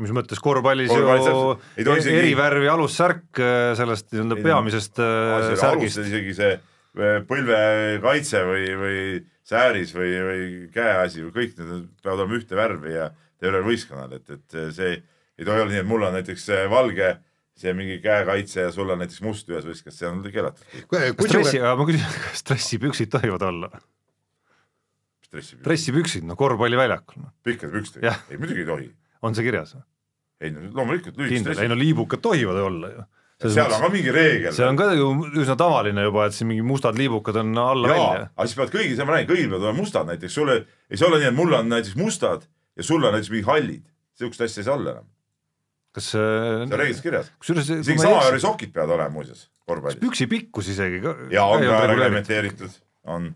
mis mõttes korvpallis Korvpallis ju. Ei tohi isegi- eri värvi alussärk äh, sellest nii-öelda Ei, peamisest alustada särgist. isegi see äh, põlvekaitse või, või sääris või, või käeasi või kõik need peavad olema ühte värvi ja tervel võistkonnal, et, et see ei tohi olla nii, et mul on näiteks see valge see mingi käekaitse ja sul on näiteks must ühes võistkonnas, see on keelatud. dressi, ma küsin, kas dressipüksid tohivad olla? dressipüksid, no korvpalliväljakul, pikkade pükstega Jah., ei muidugi ei tohi. on see kirjas? ei no loomulikult lühikesed kindel, ei no, liibukad tohivad olla ju. seal on ka mingi reegel. see on ka ju üsna tavaline juba, et siin mingi mustad liibukad on alla jaa välja., aga siis peavad kõigil, see ma räägin, kõigil peavad olema mustad näiteks, sul ei, ei saa olla nii, et mul on näiteks mustad ja sul on näiteks mingid hallid. sihukest asja ei saa olla enam, kas see on reeglis kirjas. kusjuures isegi sama värvi sokid peavad olema muuseas korvpallis. püksi pikkus isegi ka ja on ka reglementeeritud, on.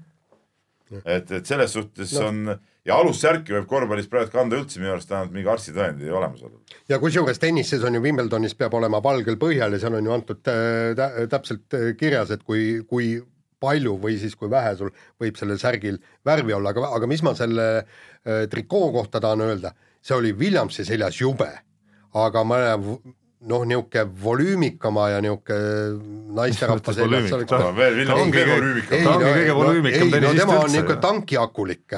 et, et selles suhtes no. on ja alussärki võib korvpallis praegu kanda üldse minu arust ainult mingi arstitõendi olemasolul. ja kusjuures tennises on ju Wimbledonis peab olema valgel põhjal ja seal on ju antud äh, tä täpselt äh, kirjas, et kui, kui palju või siis kui vähe sul võib sellel särgil värvi olla, aga, aga mis ma selle äh, trikoo kohta tahan öelda, see oli Williamsi seljas jube, aga v- noh, niisugune volüümikama ja niisugune naisterahva seljas, oleks ta- veel ta on Vilnius kõige rüübikam ta ongi kõige volüümikam no tennisist tema on üldse, niisugune tankiakulik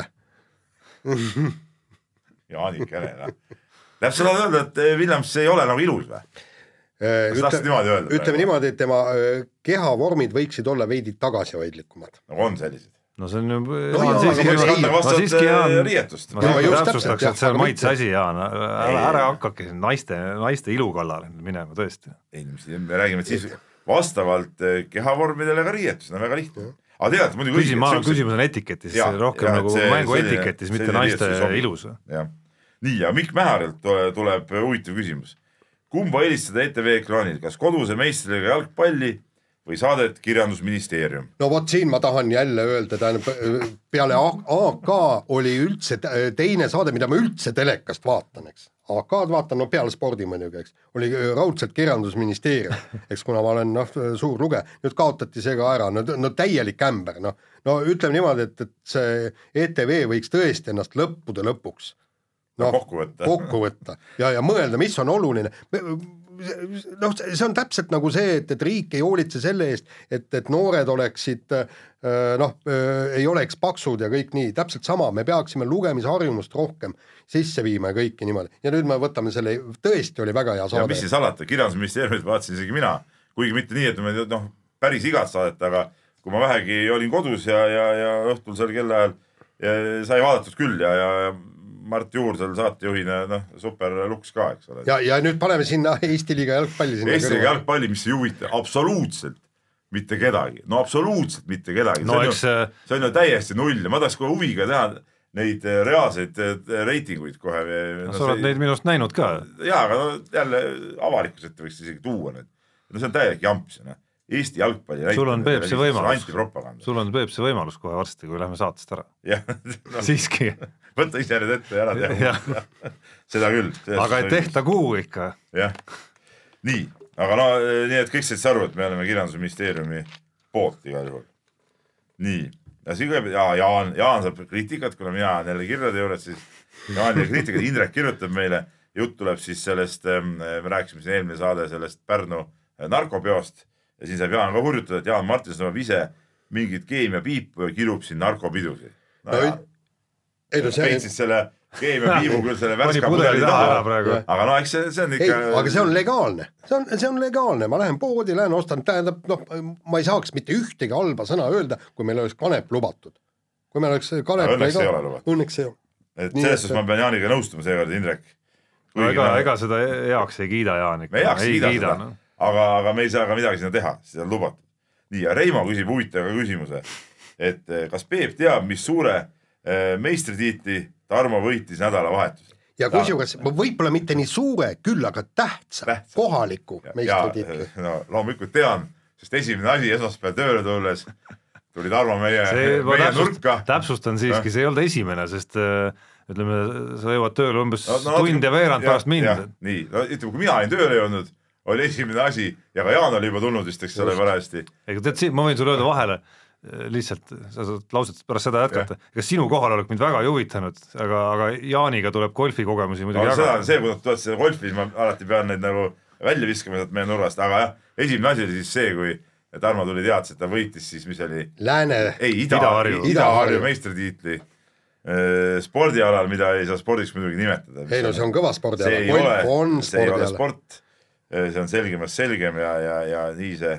Jaanik Hele, noh. sa tahad öelda, et eh, Williams ei ole nagu ilus või? Kas tahtsid niimoodi öelda ütleme niimoodi, et tema äh, kehavormid võiksid olla veidi tagasihoidlikumad. nagu on sellised. No see on ju No ma- ma siiski Jaan ma täpsustaks, et see on maitse asi, Jaan, ära, ära hakake siin naiste, naiste ilu kallale minema tõesti. ei, me räägime, siis vastavalt eh, kehavormidele ka riietus, no väga lihtne. aga tead muidugi. küsimus, küsimus on etiketis, rohkem et nagu see- mängu selline- etiketis, mitte naiste ilus. jah, nii ja Mikk Mäharilt tule- tuleb huvitav küsimus. kumba eelistada ETV ekraanil, kas koduse meistriga jalgpalli või saadet Kirjandusministeerium? no vot siin ma tahan jälle öelda, tähendab äh, peale AK oli üldse teine saade, mida ma üldse telekast vaatan, eks. AK-d vaatan, no peale spordi muidugi, eks, oli äh, raudselt Kirjandusministeerium, eks kuna ma olen noh, suur lugeja, nüüd kaotati see ka ära, no, no täielik ämber, noh. no ütleme niimoodi, et, et see ETV võiks tõesti ennast lõppude lõpuks noh, kokku võtta. kokku võtta ja, ja mõelda, mis on oluline noh, see on täpselt nagu see, et, et riik ei hoolitse selle eest, et, et noored oleksid äh, noh, ei oleks paksud ja kõik nii, täpselt sama, me peaksime lugemisharjumust rohkem sisse viima ja kõike niimoodi. Ja nüüd me võtame selle, tõesti oli väga hea ja saade. mis. siis salata, Kirjandusministeeriumit vaatasin isegi mina, kuigi mitte nii, et me noh, päris igat saadet, aga kui ma vähegi olin kodus ja, ja, ja õhtul seal kellaajal ja sai vaadatud küll ja, ja Mart Juur seal saatejuhina, noh, super luks ka, eks ole. ja, ja nüüd paneme sinna Eesti liiga jalgpalli sinna Eesti jalgpalli, mis ei huvita absoluutselt mitte kedagi, no absoluutselt mitte kedagi, no see on eks ju, äh, see on ju täiesti null ja ma tahaks kohe huviga teha neid eh, reaalseid eh, reitinguid kohe. sa oled neid minu arust näinud ka. jaa, aga no jälle avalikkuse ette võiks isegi tuua need. no see on täielik jamps ju noh, Eesti jalgpalli sul on Peep see võimalus, sul on Peep see võimalus kohe varsti, kui lähme saatest ära. no, siiski, võta ise need ette ja ära tea. seda küll. aga et tehta kuu ikka. jah, nii, aga no nii, et kõik said aru, et me oleme Kirjandusministeeriumi poolt igal juhul. nii, ja siis kõigepealt ja, Jaan, Jaan saab kriitikat, kuna mina olen jälle kirjade juures, siis Jaan teeb kriitikat, Indrek kirjutab meile, jutt tuleb siis sellest, me rääkisime siin eelmine saade sellest Pärnu eh, narkopeost ja siin saab Jaan ka hurjutada, et Jaan Martinson omab ise mingit keemiapiipu ja kirub siin narkopidusid. no, No no ei- ei no see, peitsid selle keemiapiibu küll selle värska pudeli taha ära praegu. aga no eks see, see on ei ikka., aga see on legaalne, see on, see on legaalne, ma lähen poodi, lähen ostan, tähendab noh, ma ei saaks mitte ühtegi halba sõna öelda, kui meil oleks kanep lubatud. kui meil oleks kanep õnneks ei ole lubatud. õnneks ei ole. et selles suhtes ma pean Jaaniga nõustuma seekord, Indrek. no ega, ega seda heaks ei kiida Jaan ikka. me heaks ei kiida seda noh., aga, aga me ei saa ka midagi sinna teha, see on lubatud. nii, ja Reimo küsib huvitava küsimuse, et eh, kas Peep teab, mis suure eh, meistritiitli Tarmo võitis nädalavahetusel? ja kusjuures võib-olla mitte nii suure, küll aga tähtsa, Tähtsa. kohaliku meistritiitli. no loomulikult tean, sest esimene asi esmaspäeval tööle tulles tuli Tarmo meie, meie täpsust, nurka. täpsustan siiski, see ei olnud esimene, sest ütleme, sa jõuad tööle umbes No- no, tund ja veerand pärast mind. nii, no ütleme, kui mina olin tööle jõudnud, oli esimene asi ja ka Jaan oli juba tulnud vist, eks ole, parajasti. ega tead, ma võin sulle öelda vahele äh, lihtsalt, sa saad lauset pärast seda jätkata, ega sinu kohalolek mind väga ei huvitanud, aga, aga Jaaniga tuleb golfikogemusi muidugi no jagada. see, kui nad tulevad seda golfi, siis ma alati pean neid nagu välja viskama sealt meie nurgast, aga jah, esimene asi oli siis see, kui Tarmo tuli teatas, et ta võitis siis, mis oli, Lääne, ei Ida, Ida-Harju. Ida-Harju meistritiitli eh, spordialal, mida ei saa spordiks muidugi nimetada. ei no see on kõva spordiala, golf on, see ei ole spordiala. sport. See on selgemast selgem ja, ja, ja nii see,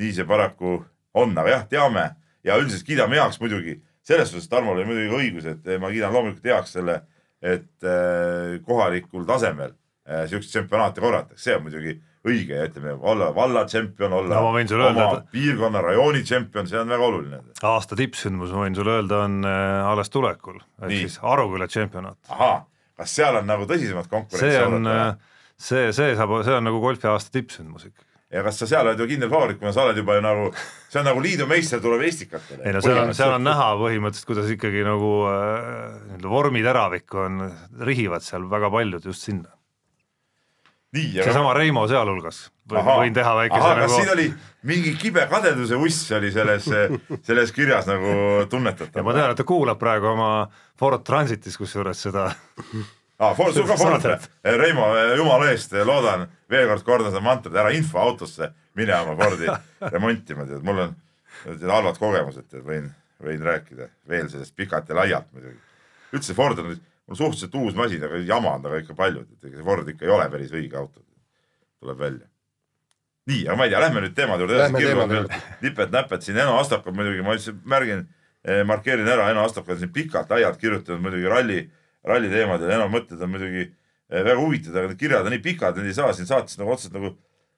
nii see paraku on, aga jah, teame ja üldiselt kiidame heaks muidugi. selles suhtes Tarmol oli muidugi õigus, et ma kiidan loomulikult heaks selle, et äh, kohalikul tasemel äh, siukseid tsempionaate korratakse, see on muidugi õige ja ütleme olla valla tšempion, olla No oma öelda, piirkonna rajooni tšempion, see on väga oluline. aasta tippsündmus, ma võin sulle öelda, on alles tulekul, ehk siis Aruküla tšempionaat. ahaa, kas seal on nagu tõsisemat konkurentsi see on see, see saab, see on nagu golfi aasta tippsündmus ikka. ja kas sa seal oled ju kindel favoriit, kuna sa oled juba ju nagu, see on nagu liidu meister tuleb Estikatele. ei no seal on, seal on näha põhimõtteliselt, kuidas ikkagi nagu äh, nii-öelda vormiteravikku on, rihivad seal väga paljud just sinna. nii, aga seesama Reimo sealhulgas, võin teha väikese kas nagu siin oli mingi kibe kadeduse uss oli selles, selles kirjas nagu ja tunnetatav ma? tean, et ta kuulab praegu oma Ford Transitis kusjuures seda, aa, sul ka Ford Saadet., Reimo, jumala eest, loodan, veel kord kordan seda mantrat, ära info autosse mine oma Fordi remontima, tead, mul on halvad kogemused, tead, võin, võin rääkida veel sellest pikalt ja laialt muidugi. üldse Ford on, mul suhteliselt uus masin, aga jama on temaga ikka palju, et ega see Ford ikka ei ole päris õige auto, tuleb välja. nii, aga ma ei tea, lähme nüüd teemade juurde nipet-näpet siin, Eno Astak on muidugi, ma ütlesin, märgin, markeerin ära, Eno Astak on siin pikalt-laialt kirjutanud muidugi ralli, ralli teemadel, Eno mõtted on muidugi eh, väga huvitavad, aga need kirjad on nii pikad, need ei saa siin saates nagu otseselt nagu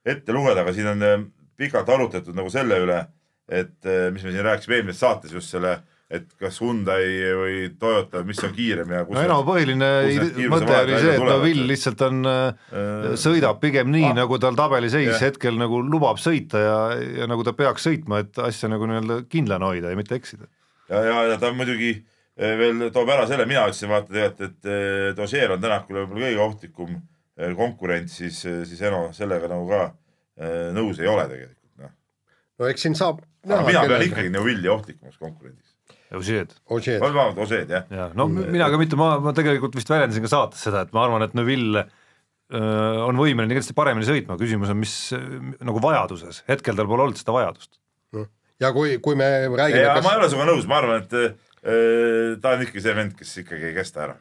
ette lugeda, aga siin on eh, pikalt arutletud nagu selle üle, et eh, mis me siin rääkisime eelmises saates just selle, et kas Hyundai või Toyota, mis on kiirem ja kus no Eno põhiline mõte oli see, et tulevad. Neville lihtsalt on äh, Äh, sõidab pigem nii ah. nagu tal tabeliseis Jah. hetkel nagu lubab sõita ja, ja nagu ta peaks sõitma, et asja nagu nii-öelda kindlana hoida ja mitte eksida. ja, ja, ja ta muidugi eh, veel toob ära selle, mina ütlesin vaata tegelikult, et eh, Dozier on Tänakule võib-olla kõige ohtlikum eh, konkurent, siis, siis Eno sellega nagu ka eh, nõus ei ole tegelikult, noh. no eks siin saab aga mina pean ikkagi Neuvilli ohtlikumaks konkurendiks. Ožeed. Vabandust, Ožeed jah. ja no mina ka mitte, ma, ma tegelikult vist väljendasin ka saates seda, et ma arvan, et Neville öö, on võimeline kindlasti paremini sõitma, küsimus on, mis nagu vajaduses, hetkel tal pole olnud seda vajadust. ja kui, kui me räägime, ja ma ei kas ole sinuga nõus, ma arvan, et eh, ta on ikkagi see vend, kes ikkagi ei kesta ära.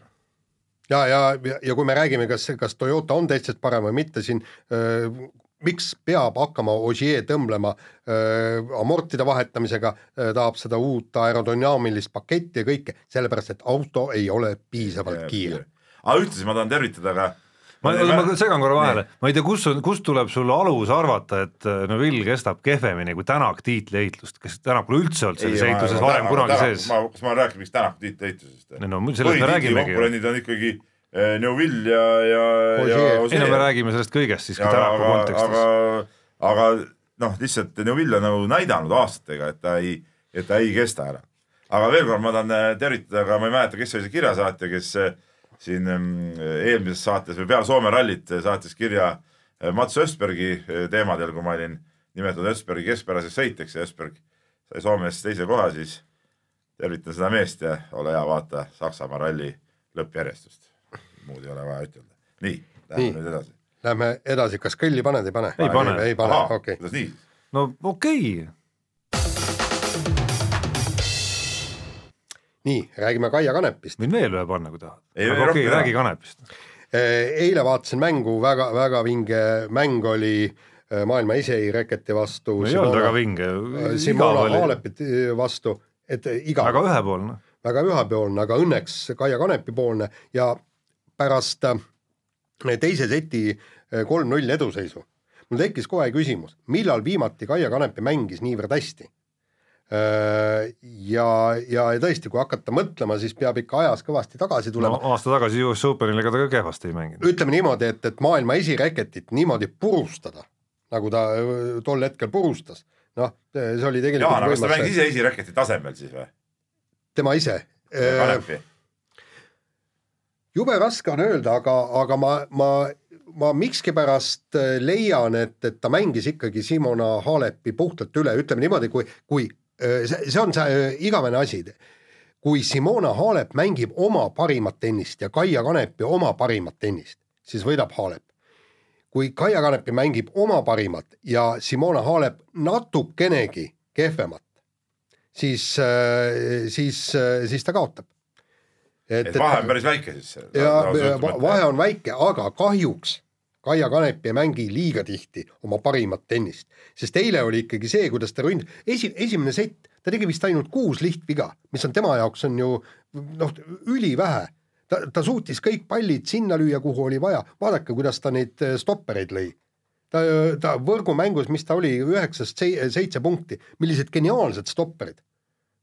ja, ja, ja kui me räägime, kas, kas Toyota on teistest parem või mitte, siin öö, miks peab hakkama Ogier tõmblema öö, amortide vahetamisega, tahab seda uut aerodünaamilist paketti ja kõike, sellepärast et auto ei ole piisavalt kiire. aga ühtlasi ma tahan tervitada ka ma, ma segan korra vahele, ma ei tea, kus on, kust tuleb sul alus arvata, et öö, Neville kestab kehvemini kui Tänak tiitliehitust, kes Tänak pole üldse olnud selles ehituses varem kunagi sees. kas ma räägin mingist Tänaku tiitliehitlusest? no sellest me räägimegi konkurendid on ikkagi eh, Neuvill ja, ja, ja ei no me räägime sellest kõigest siiski Tänaku aga, kontekstis. aga, aga noh, lihtsalt Neuvill on nagu näidanud aastatega, et ta ei, et ta ei kesta ära. aga veel kord ma tahan äh, tervitada ka, ma ei mäleta, kes oli see kirjasaatja, kes äh, siin ähm, eelmises saates või peale Soome rallit äh, saatis kirja Mats Östbergi eh, teemadel, kui ma olin nimetatud Östbergi keskpäraseks sõitjaks ja Östberg sai Soomes teise koha, siis tervitan seda meest ja ole hea, vaata Saksamaa ralli lõppjärjestust. muud ei ole vaja ütelda. nii, lähme Nii. nüüd edasi. Lähme edasi, kas kõlli paned, ei pane? Ei pane. ei pane, okei kuidas nii? no okei okay., nii, räägime Kaia Kanepist. võin veel ühe panna, kui tahad. Ei, aga ei, okei räägi Kanepist. eile vaatasin mängu väga, väga vinge mäng oli eh, maailma esireketi vastu. ei olnud väga vinge, igav Simona oli, Halepit vastu, et igav väga ühepoolne. väga ühepoolne, aga õnneks Kaia Kanepi poolne ja pärast äh, teise seti äh, kolm-null eduseisu mul tekkis kohe küsimus, millal viimati Kaia Kanepi mängis niivõrd hästi? ja, ja tõesti, kui hakata mõtlema, siis peab ikka ajas kõvasti tagasi tulema no.. aasta tagasi US Openil ega ta ka kehvasti ei mänginud. ütleme niimoodi, et, et maailma esireketit niimoodi purustada, nagu ta öö, tol hetkel purustas, noh, see oli tegelikult Jaan, aga kas ta mängis ise esireketi tasemel siis või? tema ise. Kanepi. jube raske on öelda, aga, aga ma, ma, ma miskipärast äh, leian, et, et ta mängis ikkagi Simona Halepi puhtalt üle, ütleme niimoodi, kui, kui äh, see, see on see äh, igavene asi. kui Simona Halep mängib oma parimat tennist ja Kaia Kanepi oma parimat tennist, siis võidab Halep. kui Kaia Kanepi mängib oma parimat ja Simona Halep natukenegi kehvemat, siis, siis, siis ta kaotab. et vahe on päris väike siis. ja va- vahe on väike, aga kahjuks Kaia Kanep ei mängi liiga tihti oma parimat tennist, sest eile oli ikkagi see, kuidas ta ründ-, esi, esimene sett, ta tegi vist ainult kuus lihtviga, mis on tema jaoks on ju noh, ülivähe. ta, ta suutis kõik pallid sinna lüüa, kuhu oli vaja, vaadake, kuidas ta neid eh, stoppereid lõi. ta, ta võrgumängus, mis ta oli, üheksast sei- seitse punkti, millised geniaalsed stopperid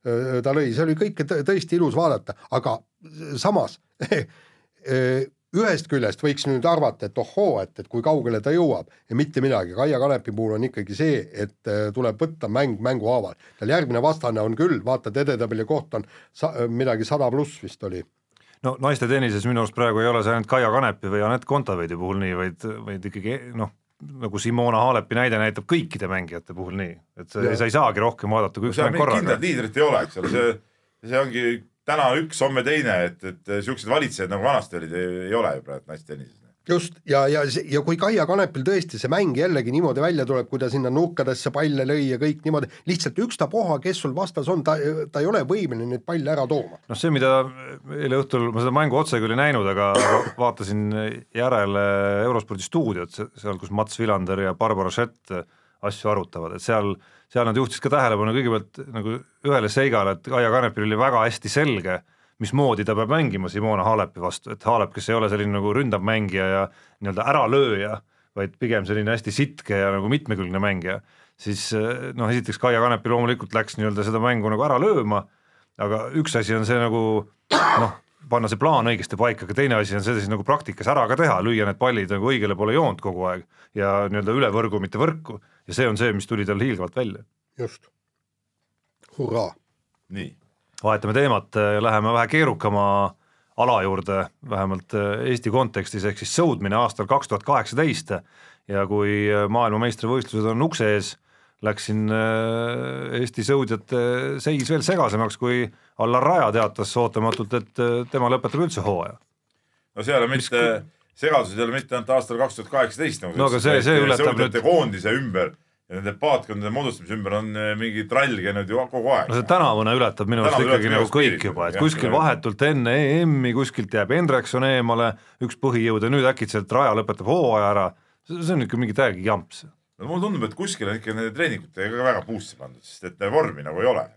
öö, ta lõi, see oli kõike tõ- tõesti ilus vaadata, aga samas öö, ühest küljest võiks nüüd arvata, et ohoo, et, et kui kaugele ta jõuab ja mitte midagi, Kaia Kanepi puhul on ikkagi see, et öö, tuleb võtta mäng mängu haaval. tal järgmine vastane on küll, vaatad edetabeli koht on sa, midagi sada pluss vist oli. no naiste tennises minu arust praegu ei ole see ainult Kaia Kanepi või Anett Kontaveidi puhul nii, vaid, vaid ikkagi noh, nagu Simona Halepi näide näitab kõikide mängijate puhul nii, et sa, sa ei saagi rohkem vaadata kui üks mäng korraga kindlat. liidrit ei ole, eks ole, see, see ongi täna üks, homme teine, et, et siuksed valitsejad nagu vanasti olid, ei ole ju praegu naistennises. just ja, ja, ja kui Kaia Kanepil tõesti see mäng jällegi niimoodi välja tuleb, kui ta sinna nurkadesse palle lõi ja kõik niimoodi, lihtsalt ükstapuha, kes sul vastas on, ta, ta ei ole võimeline neid palle ära tooma. noh, see, mida eile õhtul, ma seda mängu otse küll ei näinud, aga aga vaatasin järele Eurospordi stuudiot, seal, kus Mats Vilander ja Barbara Schett asju arutavad, et seal, seal nad juhtisid ka tähelepanu kõigepealt nagu ühele seigale, et Kaia Kanepil oli väga hästi selge, mismoodi ta peab mängima Simona Halepi vastu, et Halep, kes ei ole selline nagu ründav mängija ja nii-öelda äralööja, vaid pigem selline hästi sitke ja nagu mitmekülgne mängija, siis noh, esiteks Kaia Kanepi loomulikult läks nii-öelda seda mängu nagu ära lööma, aga üks asi on see nagu noh, panna see plaan õigesti paika, aga teine asi on see siis nagu praktikas ära ka teha, lüüa need pallid nagu õigele poole joont kogu aeg ja nii-öelda üle võrgu, mitte võrku ja see on see, mis tuli tal hiilgavalt välja. just, hurraa. nii, vahetame teemat ja läheme vähe keerukama ala juurde, vähemalt äh, Eesti kontekstis, ehk siis sõudmine aastal kaks tuhat kaheksateist ja kui äh, maailmameistrivõistlused on ukse ees, läks siin äh, Eesti sõudjate seis veel segasemaks, kui Allar Raja teatas ootamatult, et tema lõpetab üldse hooaja. no seal on mitte, segadused ei ole mitte ainult aastal kaks tuhat kaheksateist, nagu No aga see- see ületab nüüd- koondise ümber ja nende paatkondade moodustamise ümber on eh, mingi trall käinud ju kogu aeg. no see tänavune ületab minu arust ikkagi nagu kõik piirid, juba, et jah, kuskil jah. vahetult enne EM-i kuskilt jääb Hendrikson eemale, üks põhijõud ja nüüd äkitselt Raja lõpetab hooaja ära, see on ikka mingi täiegi jamps. no mulle tundub, et kuskil on ikka nende treeningutega ka väga puusse pandud, sest et vormi nagu ei ole.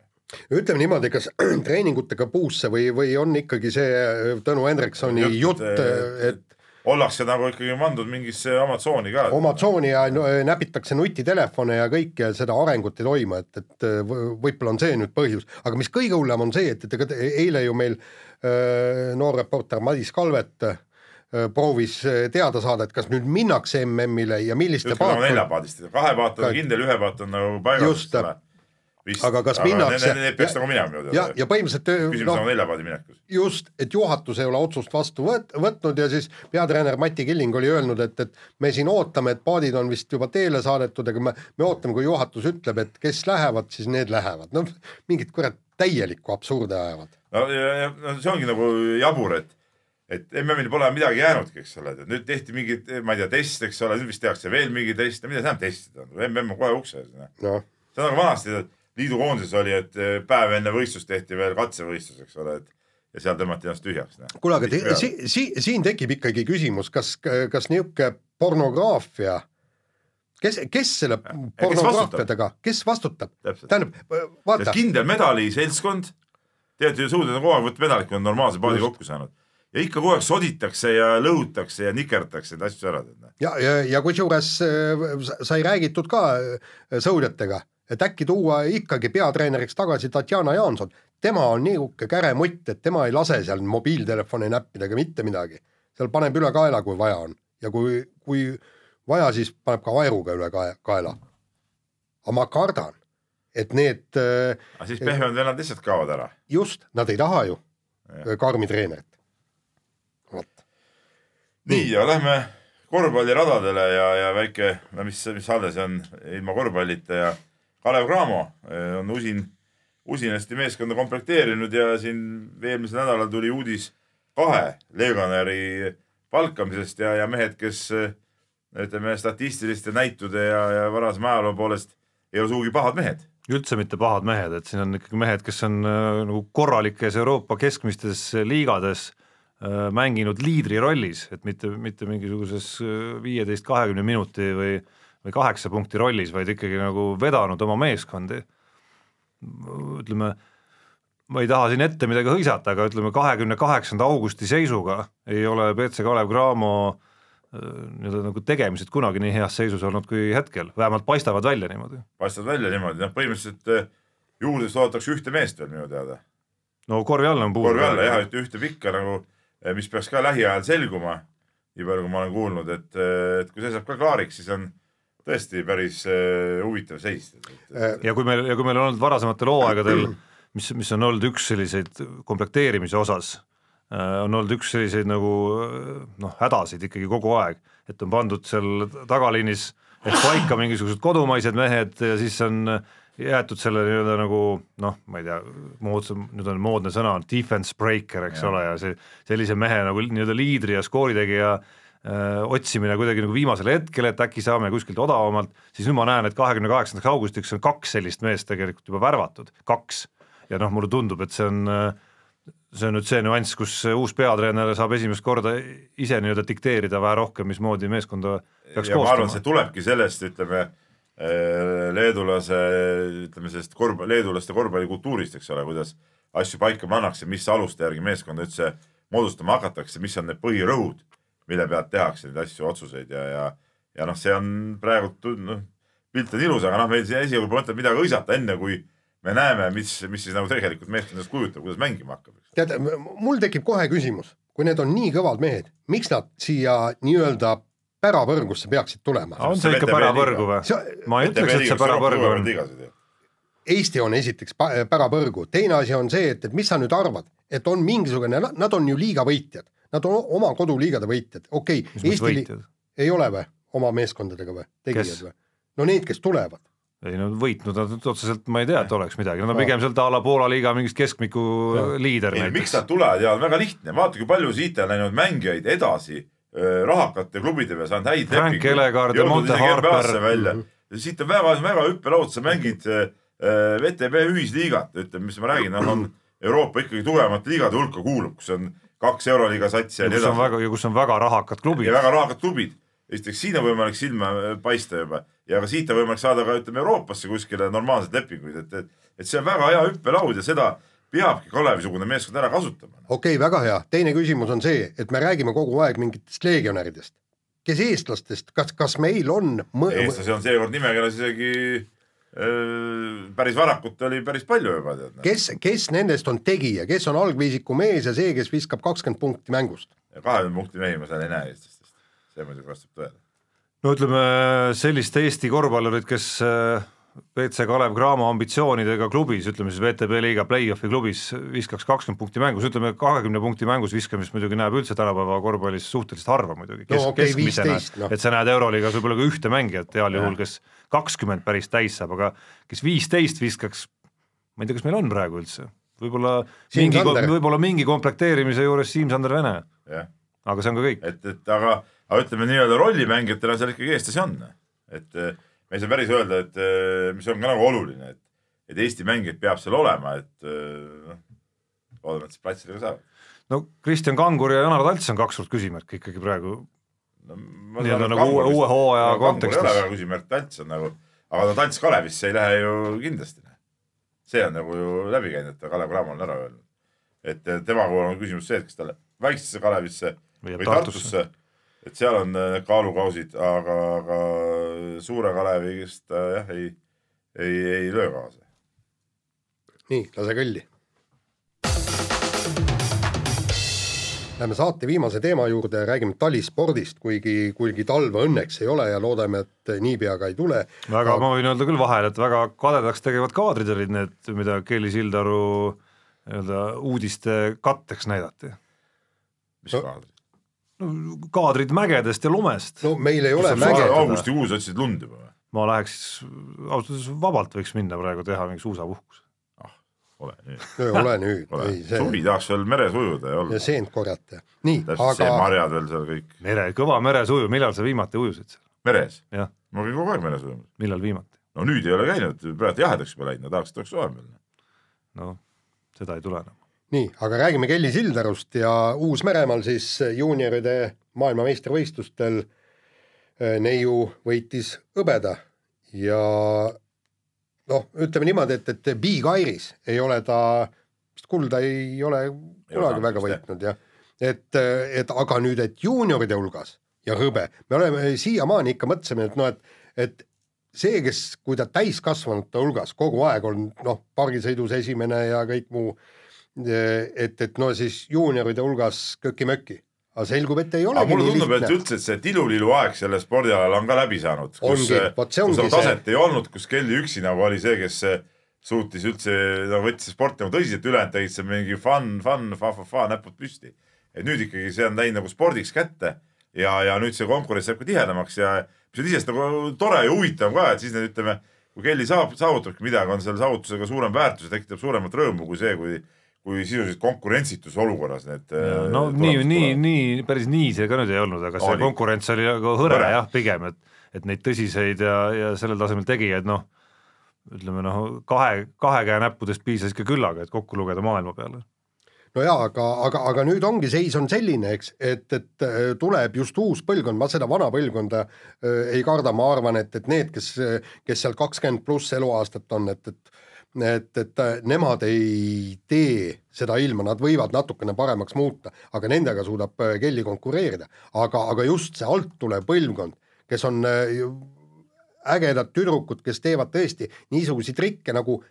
ütleme niimoodi, kas treeningutega puusse või, või on ikkagi see äh, Tõnu Hendriksoni jutt, et ollakse nagu ikkagi pandud mingisse oma tsooni ka. oma tsooni ja no, näpitakse nutitelefone ja kõik ja seda arengut ei toimu, et, et võ- võib-olla on see nüüd põhjus, aga mis kõige hullem on see, et, et ega eile ju meil öö, noor reporter Madis Kalvet öö, proovis teada saada, et kas nüüd minnakse MM-ile ja milliste paatkond- neljapaadist, kahe paat on kindel, ühe paat on nagu paigas, Just. ole. Aga kas minnakse- Need, peaks ja- nagu minema minu ja, ja põhimõtteliselt küsimus noh on, neljapaadi minekus. just, et juhatus ei ole otsust vastu võt-, võtnud ja siis peatreener Mati Killing oli öelnud, et, et me siin ootame, et paadid on vist juba teele saadetud, aga me, me ootame, kui juhatus ütleb, et kes lähevad, siis need lähevad, noh mingit kurat täielikku absurde ajavad. no ja, ja no see ongi nagu jabur, et, et MM-il pole midagi jäänudki, eks ole, et nüüd tehti mingeid, ma ei tea, teste, eks ole, nüüd vist tehakse veel mingeid teste, mida tähendab testida, MM on kohe ukse ees, noh. noh, see on nagu vanasti liidukoondises oli, et eh, päev enne võistlust tehti veel katsevõistlus, eks ole, et ja seal tõmmati ennast tühjaks. noh. kuule, aga te- si, si, siin tekib ikkagi küsimus, kas, kas niisugune pornograafia, kes, kes selle pornograafiatega, kes vastutab? Tähendab, vaata, kindel medaliseltskond, teate ju suudetud kogu aeg võtta medalit, kui on normaalse paadi kokku saanud. ja ikka kogu aeg soditakse ja lõhutakse ja nikerdatakse neid asju ära. ja, ja, ja kusjuures äh, sai räägitud ka äh, sõudjatega, et äkki tuua ikkagi peatreeneriks tagasi Tatjana Jaanson. tema on niisugune käre mutt, et tema ei lase seal mobiiltelefoni näppida ega mitte midagi. seal paneb üle kaela, kui vaja on ja kui, kui vaja, siis paneb ka vaeruga üle kae- kaela. aga ma kardan, et need aga siis pehmemad vennad lihtsalt kaovad ära. just, nad ei taha ju karmi treenerit. vot, nii, ja lähme korvpalliradadele ja, ja väike, no mis, mis alles on ilma korvpallita ja Kalev Cramo eh, on usin, usinasti meeskonda komplekteerinud ja siin eelmisel nädalal tuli uudis kahe legionäri palkamisest ja, ja mehed, kes eh, ütleme statistiliste näitude ja, ja varasema ajaloo poolest ei ole sugugi pahad mehed. üldse mitte pahad mehed, et siin on ikkagi mehed, kes on äh, nagu korralikes Euroopa keskmistes liigades mänginud liidri rollis, et mitte, mitte mingisuguses viieteist, kahekümne minuti või või kaheksa punkti rollis, vaid ikkagi nagu vedanud oma meeskondi. ütleme, ma ei taha siin ette midagi hõisata, aga ütleme kahekümne kaheksanda augusti seisuga ei ole BC Kalev Cramo äh, nii-öelda nagu tegemised kunagi nii heas seisus olnud kui hetkel, vähemalt paistavad välja niimoodi paistavad välja niimoodi, noh põhimõtteliselt eh, juurde soovitakse ühte meest veel minu teada no korvi all on puudu. korvi alla jah, ühte, ühte pikka nagu, mis peaks ka lähiajal selguma. nii palju, kui ma olen kuulnud, et, et kui see saab ka klaariks, siis on tõesti päris äh, huvitav seis. ja kui meil, ja kui meil on olnud varasematel hooaegadel, mis, mis on olnud üks selliseid komplekteerimise osas, on olnud üks selliseid nagu noh, hädasid ikkagi kogu aeg, et on pandud seal tagaliinis ehk paika mingisugused kodumaised mehed ja siis on jäetud selle nii-öelda nagu noh, ma ei tea, moodsam, nüüd on moodne sõna on defense breaker, eks ja. ole, ja see sellise mehe nagu nii-öelda liidri ja skooritegija öö, otsimine kuidagi nagu viimasel hetkel, et äkki saame kuskilt odavamalt, siis nüüd ma näen, et kahekümne kaheksandaks augustiks on kaks sellist meest tegelikult juba värvatud, kaks. ja noh, mulle tundub, et see on, see on nüüd see nüanss, kus uus peatreener saab esimest korda ise nii-öelda dikteerida vähe rohkem, mismoodi meeskonda peaks ja ma arvan, koostama see. tulebki sellest, ütleme äh, leedulase, ütleme sellest korvpalli, leedulaste korvpallikultuurist, eks ole, kuidas asju paika pannakse, mis aluste järgi meeskonda üldse moodustama hakatakse, mis on need põhirõhud, mille pealt tehakse neid asju, otsuseid ja, ja ja noh, see on praegu noh, pilt on ilus, aga noh, meil siin esialgu pole mõtet midagi hõisata, enne kui me näeme, mis, mis siis nagu tegelikult meeskondadest kujutab, kuidas mängima hakkab. tead, mul tekib kohe küsimus, kui need on nii kõvad mehed, miks nad siia nii-öelda pärapõrgusse peaksid tulema? on see ikka pärapõrgu või ma ei ütleks, et see pärapõrgu on. Eesti on esiteks pä- pärapõrgu, teine asi on see, et, et mis sa nüüd arvad, et on mingisugune, nad on ju liiga võitjad, nad on oma koduliigade võitjad, okei okay,, Eesti li- võitjad? ei ole või oma meeskondadega või, tegijad või? no need, kes tulevad. ei no võitnud nad otseselt, ma ei tea, et oleks midagi, nad on Aa. pigem sealt a la Poola liiga mingist keskmiku liider ei, miks nad. tulevad ja on väga lihtne, vaata, kui palju siit on läinud mängijaid edasi rahakate klubide peale, saanud häid Frank Elekaard ja Monte Harper. välja. siit on väga, väga hüppelaud, sa mängid VTB ühisliigat, ütleme, mis ma räägin, noh on Euroopa ikkagi tugevamate liigade hulka kuulub, kus on kaks euroliiga satsi ja nii edasi väga, ja kus on väga rahakad klubid ja. väga rahakad klubid. esiteks siin on võimalik silma äh, paista juba ja ka siit on võimalik saada ka ütleme Euroopasse kuskile normaalseid lepinguid, et, et, et see on väga hea hüppelaud ja seda peabki Kalevi-sugune meeskond ära kasutama. okei okay,, väga hea, teine küsimus on see, et me räägime kogu aeg mingitest legionäridest, kes eestlastest, kas, kas meil on mõ- eestlasi on seekord nimekirjas isegi päris varakult oli päris palju juba tead. noh. kes, kes nendest on tegija, kes on algviisiku mees ja see, kes viskab kakskümmend punkti mängust? kahekümne punkti mehi ma seal ei näe eestlastest, see muidugi vastab tõele. no ütleme sellist Eesti korvpallurit, kes äh, BC Kalev Cramo ambitsioonidega klubis, ütleme siis VTB liiga play-off'i klubis viskaks kakskümmend punkti mängus, ütleme kahekümne punkti mängus viskamist muidugi näeb üldse tänapäeva korvpallis suhteliselt harva muidugi, kes No okei, keskmisena 15, noh. et sa näed Euroliigas võib-olla ka ühte mängijat heal juhul, kes kakskümmend päris täis saab, aga kes viisteist viskaks, ma ei tea, kas meil on praegu üldse, võib-olla mingi, võib-olla mingi komplekteerimise juures Siim-Sander Vene, jah aga see on ka kõik. et, et aga, aga ütleme nii-öelda rollimängijatena seal ikkagi eestlasi on. et me ei saa päris öelda, et eh, mis on ka nagu oluline, et, et Eesti mängijaid peab seal olema, et eh, noh, loodame, et siis platsidega saavad. no Kristjan Kangur ja Janar Talts on kaks suurt küsimärki ikkagi praegu no,. Nii-öelda nagu uue- uue hooaja kontekstis. ei ole väga küsimärk, Talts on nagu, aga no Talts Kalevisse ei lähe ju kindlasti. see on nagu ju läbi käinud, et Kalev Cramo on ära öelnud. et eh, tema puhul on küsimus see, et kas ta läheb väiksesse Kalevisse Või või Tartusse. Tartusse, et seal on äh, kaalukausid, aga, aga suure Kalevist ta jah, ei, ei, ei löö kaasa. nii, lase kõlli. Läheme saate viimase teema juurde ja räägime talispordist, kuigi, kuigi talve õnneks ei ole ja loodame, et niipea ka ei tule. väga, ma võin öelda küll vahele, et väga kadedaks tegevad kaadrid olid need, mida Kelly Sildaru nii-öelda uudiste katteks näidati. mis No- kaadrid? No kaadrid mägedest ja lumest no., no meil ei ole mäge, augustikuus otsisid lund juba või? ma läheks, ausalt öeldes vabalt võiks minna praegu teha mingi suusapuhkus. ole nüüd, ole nüüd, ole ei. see suvi tahaks veel meres ujuda ja ja olla. seent korjata. nii, aga marjad veel seal kõik. mere, kõva meresuju, millal sa viimati ujusid seal? meres? ma käin kogu aeg meres ujumas. millal viimati? no nüüd ei ole käinud, praegu jahedaks juba läinud, no tahaks, et oleks soojam veel. noh, seda ei tule enam. nii, aga räägime Kelly Sildarust ja Uus-Meremaal siis juunioride maailmameistrivõistlustel eh, neiu võitis hõbeda ja noh, ütleme niimoodi, et, et Big Iris ei ole ta, vist kulda ei ole kunagi väga võitnud jah. et, et aga nüüd, et juunioride hulgas ja hõbe, me oleme siiamaani ikka mõtlesime, et noh, et, et see, kes, kui ta täiskasvanute hulgas kogu aeg on noh, pargisõidus esimene ja kõik muu, et, et no siis juunioride hulgas köki-möki, aga selgub, et ei aga olegi mulle tundub, et üldse, et see tilulilu aeg sellel spordialal on ka läbi saanud. kus see ongi kus see. taset ei olnud, kus Kelly üksi nagu oli see, kes eh, suutis üldse, no võttis sporti nagu tõsiselt, ülejäänud tegid seal mingi fun, fun, fa-fa-fa, näpud püsti. et nüüd ikkagi see on läinud nagu spordiks kätte ja, ja nüüd see konkurents läheb ka tihedamaks ja mis on iseenesest nagu tore ja huvitav ka, et siis need ütleme, kui Kelly saab, saavutabki midagi, on selle saavutusega suurem väärtus ja tekitab suuremat rõõmu kui see, kui kui sisuliselt konkurentsitus olukorras need eh, no nii, nii, nii päris nii see ka nüüd ei olnud, aga see Oli. konkurents oli nagu hõre Hõre. jah, pigem, et et neid tõsiseid ja, ja sellel tasemel tegijaid noh, ütleme noh, kahe, kahe käe näppudest piisas ikka küllaga, et kokku lugeda maailma peale. no jaa, aga, aga, aga nüüd ongi seis on selline, eks, et, et äh, tuleb just uus põlvkond, ma seda vana põlvkonda äh, ei karda, ma arvan, et, et need, kes, kes seal kakskümmend pluss eluaastat on, et, et et, et äh, nemad ei tee seda ilma, nad võivad natukene paremaks muuta, aga nendega suudab äh, Kelly konkureerida. aga, aga just see alt tulev põlvkond, kes on äh, ägedad tüdrukud, kes teevad tõesti niisuguseid trikke nagu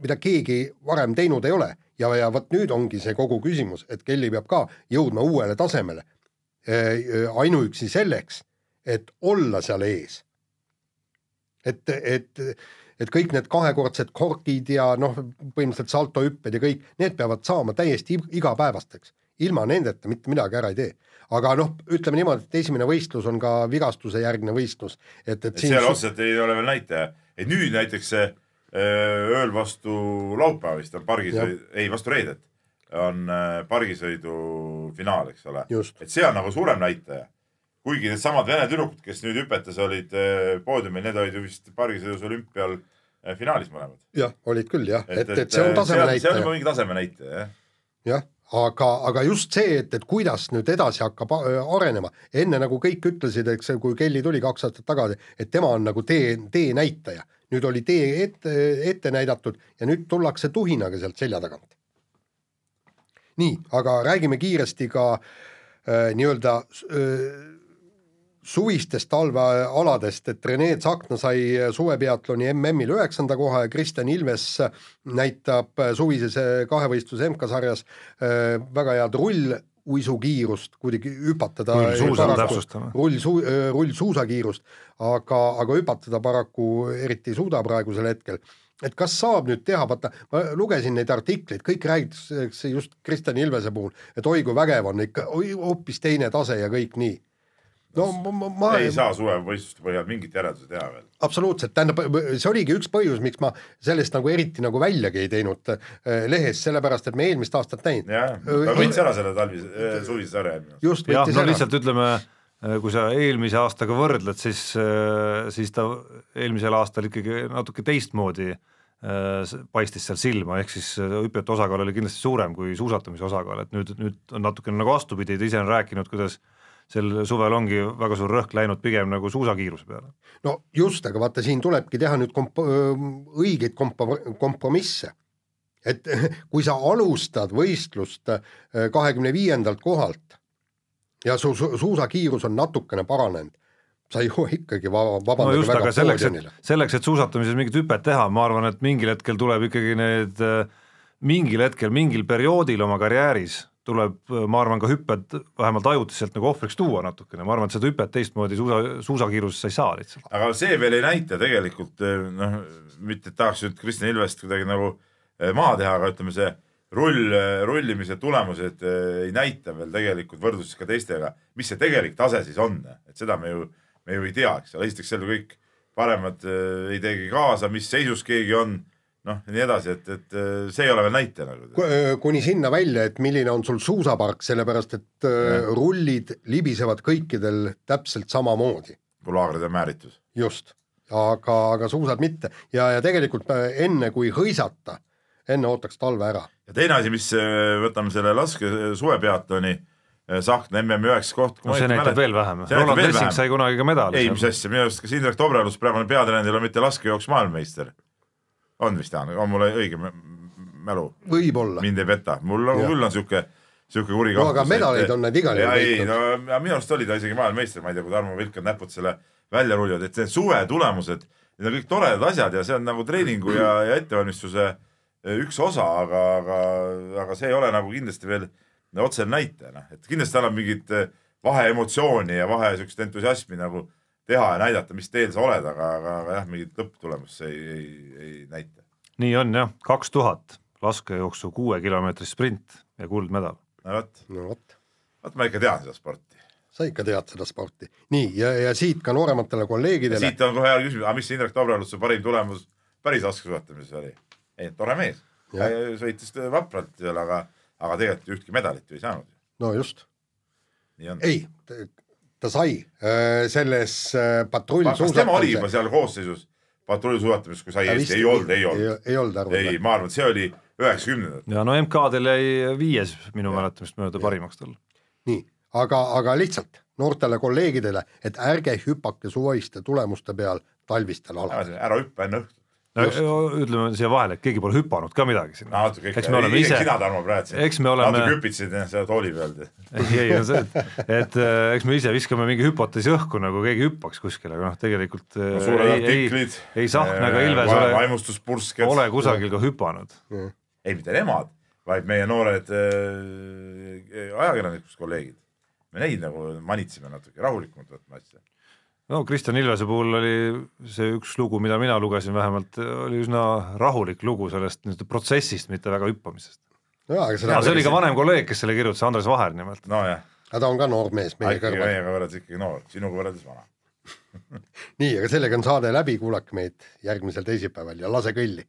mida keegi varem teinud ei ole ja, ja vot nüüd ongi see kogu küsimus, et Kelly peab ka jõudma uuele tasemele. ainuüksi selleks, et olla seal ees. et, et, et kõik need kahekordsed korkid ja noh, põhimõtteliselt saltohüpped ja kõik, need peavad saama täiesti ig- igapäevasteks. ilma nendeta mitte midagi ära ei tee. aga noh, ütleme niimoodi, et esimene võistlus on ka vigastuse järgne võistlus, et, et et seal otseselt ei ole veel näitaja, et nüüd näiteks see öö, ööl vastu laupäeva vist on pargisõid, ei vastu reedet on öö, pargisõidu finaal, eks ole. Et see on nagu suurem näitaja. Kuigi needsamad vene tüdrukud, kes nüüd hüpetes olid öö, poodiumil, need olid ju vist pargisõidus olümpial öö, finaalis mõlemad. jah, olid küll jah, et, et see on taseme see on juba mingi taseme näitaja, jah. jah, aga, aga just see, et, et kuidas nüüd edasi hakkab a- arenema, enne nagu kõik ütlesid, eks kui Kelly tuli kaks aastat tagasi, et tema on nagu tee, teenäitaja. nüüd oli tee ette, ette näidatud ja nüüd tullakse tuhinaga sealt selja tagant. nii, aga räägime kiiresti ka äh, nii-öelda äh, suvistest talvealadest, et Rene Tsakna sai suvepeatloni MM-il üheksanda koha ja Kristjan Ilves näitab suvises kahevõistluse MK-sarjas äh, väga head uisukiirust kuidagi hüpatada täpsustame. rullsuu-, rullsuusakiirust, aga, aga hüpatada paraku eriti ei suuda praegusel hetkel. et kas saab nüüd teha, vaata, ma lugesin neid artikleid, kõik räägitakse just Kristjan Ilvese puhul, et oi kui vägev on ikka, hoopis teine tase ja kõik nii. No ma, ma, ma ei saa suvevõistluste põhjal mingit järeldust teha veel. absoluutselt, tähendab, see oligi üks põhjus, miks ma sellest nagu eriti nagu väljagi ei teinud äh, lehes, sellepärast et me eelmist aastat näinud. jah, ta võttis ära selle talvi, suvise sarja minu arust. just, võttis no ära. lihtsalt ütleme, kui sa eelmise aastaga võrdled, siis, siis ta eelmisel aastal ikkagi natuke teistmoodi äh, paistis seal silma, ehk siis äh, hüpete osakaal oli kindlasti suurem kui suusatamise osakaal, et nüüd, nüüd on natukene nagu vastupidi, ta ise on rääkinud, kuidas sel suvel ongi väga suur rõhk läinud pigem nagu suusakiiruse peale. no just, aga vaata, siin tulebki teha nüüd komp-, õigeid komp-, kompromisse. et kui sa alustad võistlust kahekümne viiendalt kohalt ja su su suusakiirus on natukene paranenud, sa jõua ikkagi va-, no vabandage just, väga selleks, et selleks, et suusatamises mingit hüpet teha, ma arvan, et mingil hetkel tuleb ikkagi need, mingil hetkel, mingil perioodil oma karjääris tuleb, ma arvan, ka hüpped vähemalt ajutiselt nagu ohvriks tuua natukene, ma arvan, et seda hüpet teistmoodi suusa, suusakiiruses sa ei saa lihtsalt. aga see veel ei näita tegelikult noh, mitte et tahaks nüüd Kristjan Ilvest kuidagi nagu eh, maha teha, aga ütleme, see rull, rullimise tulemused eh, ei näita veel tegelikult võrdluses ka teistega, mis see tegelik tase siis on, et seda me ju, me ju ei tea, eks ole, esiteks seal ju kõik paremad eh, ei teegi kaasa, mis seisus keegi on, noh ja nii edasi, et, et eh, see ei ole veel näitaja nagu. Ku- kuni sinna välja, et milline on sul suusapark, sellepärast et äh, rullid libisevad kõikidel täpselt samamoodi, on määritud. just. aga, aga suusad mitte ja, ja tegelikult äh, enne kui hõisata, enne ootaks talve ära. ja teine asi, mis võtame selle laske suvepeatoni eh, Sahtna MM üheksas koht. no see näitab veel vähem, Roland Lessing sai kunagi ka medali. ei, mis asja, minu arust kas Indrek Tobrelus, praegune peatreener, on mitte laskejooks maailmameister? On vist, Jaan, on mul õige mälu? võib-olla. mind ei peta, mul on küll on sihuke, sihuke kuri No aga medaleid on nad igal juhul võitnud. no ja minu arust oli ta isegi maailmameister, ma ei tea, kui Tarmo Vilk on näpud selle välja rullinud, et need suve tulemused, need on kõik toredad asjad ja see on nagu treeningu ja, ja ettevalmistuse eh, üks osa, aga, aga, aga see ei ole nagu kindlasti veel otsene näitaja, noh, et kindlasti annab mingit eh, vaheemotsiooni ja vahe siukest entusiasmi nagu teha ja näidata, mis teel sa oled, aga, aga, aga jah, mingit lõpptulemust see ei, ei, ei näita. nii on jah, kaks tuhat laskejooksu kuue kilomeetri sprint ja kuldmedal. no vot, no vot, vot ma ikka tean seda sporti. sa ikka tead seda sporti. nii, ja, ja siit ka noorematele kolleegidele. siit on kohe hea küsimus, aga mis Indrek Tobraluse parim tulemus päris laskesuusatamises oli? ei, tore mees, sõitis vapralt seal, aga, aga tegelikult ühtki medalit ju ei saanud. no just, nii on. ei, ta sai äh, selles äh, kas tema oli juba seal koosseisus patrullisuusatamises, kui sai Eesti, ei olnud, ei olnud. ei, ei olnud arvad ei, ma arvan, et see oli üheksakümnendad. ja no MK-del jäi viies minu mäletamist mööda parimaks tal. nii, aga, aga lihtsalt noortele kolleegidele, et ärge hüpake suviste tulemuste peal talvistel aladel. ära hüppa enne õhtut. No ütleme siia vahele, et keegi pole hüpanud ka midagi sinna. Eks me oleme ise- sina, Tarmo, praegu eks me oleme- natuke hüpitasid ennast seal tooli peal. ei, ei, no see, et äh, eks me ise viskame mingi hüpoteesi õhku, nagu keegi hüppaks kuskile, aga noh, tegelikult äh, no suured ei, ei, artiklid. ei Sahkna ega Ilves ole, vaimustuspursked. ole kusagil ka hüpanud. ei, mitte nemad, vaid meie noored äh, ajakirjanduslikud kolleegid. me neid nagu manitseme natuke rahulikumalt võtma asja. No Kristjan Ilvese puhul oli see üks lugu, mida mina lugesin vähemalt, oli üsna rahulik lugu sellest nii-öelda protsessist, mitte väga hüppamisest. aga ja see oli ka vanem kolleeg, kes selle kirjutas, Andres Vaher nimelt. nojah, aga ta on ka noor mees meie kõrval. meiega võrreldes ikkagi noor, sinuga võrreldes vana. nii, aga sellega on saade läbi, kuulake meid järgmisel teisipäeval ja lase kõlli.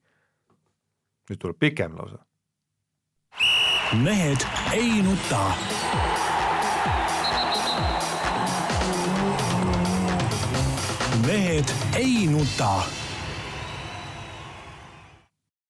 nüüd tuleb pikem lausa. mehed ei nuta. Mehed ei nuta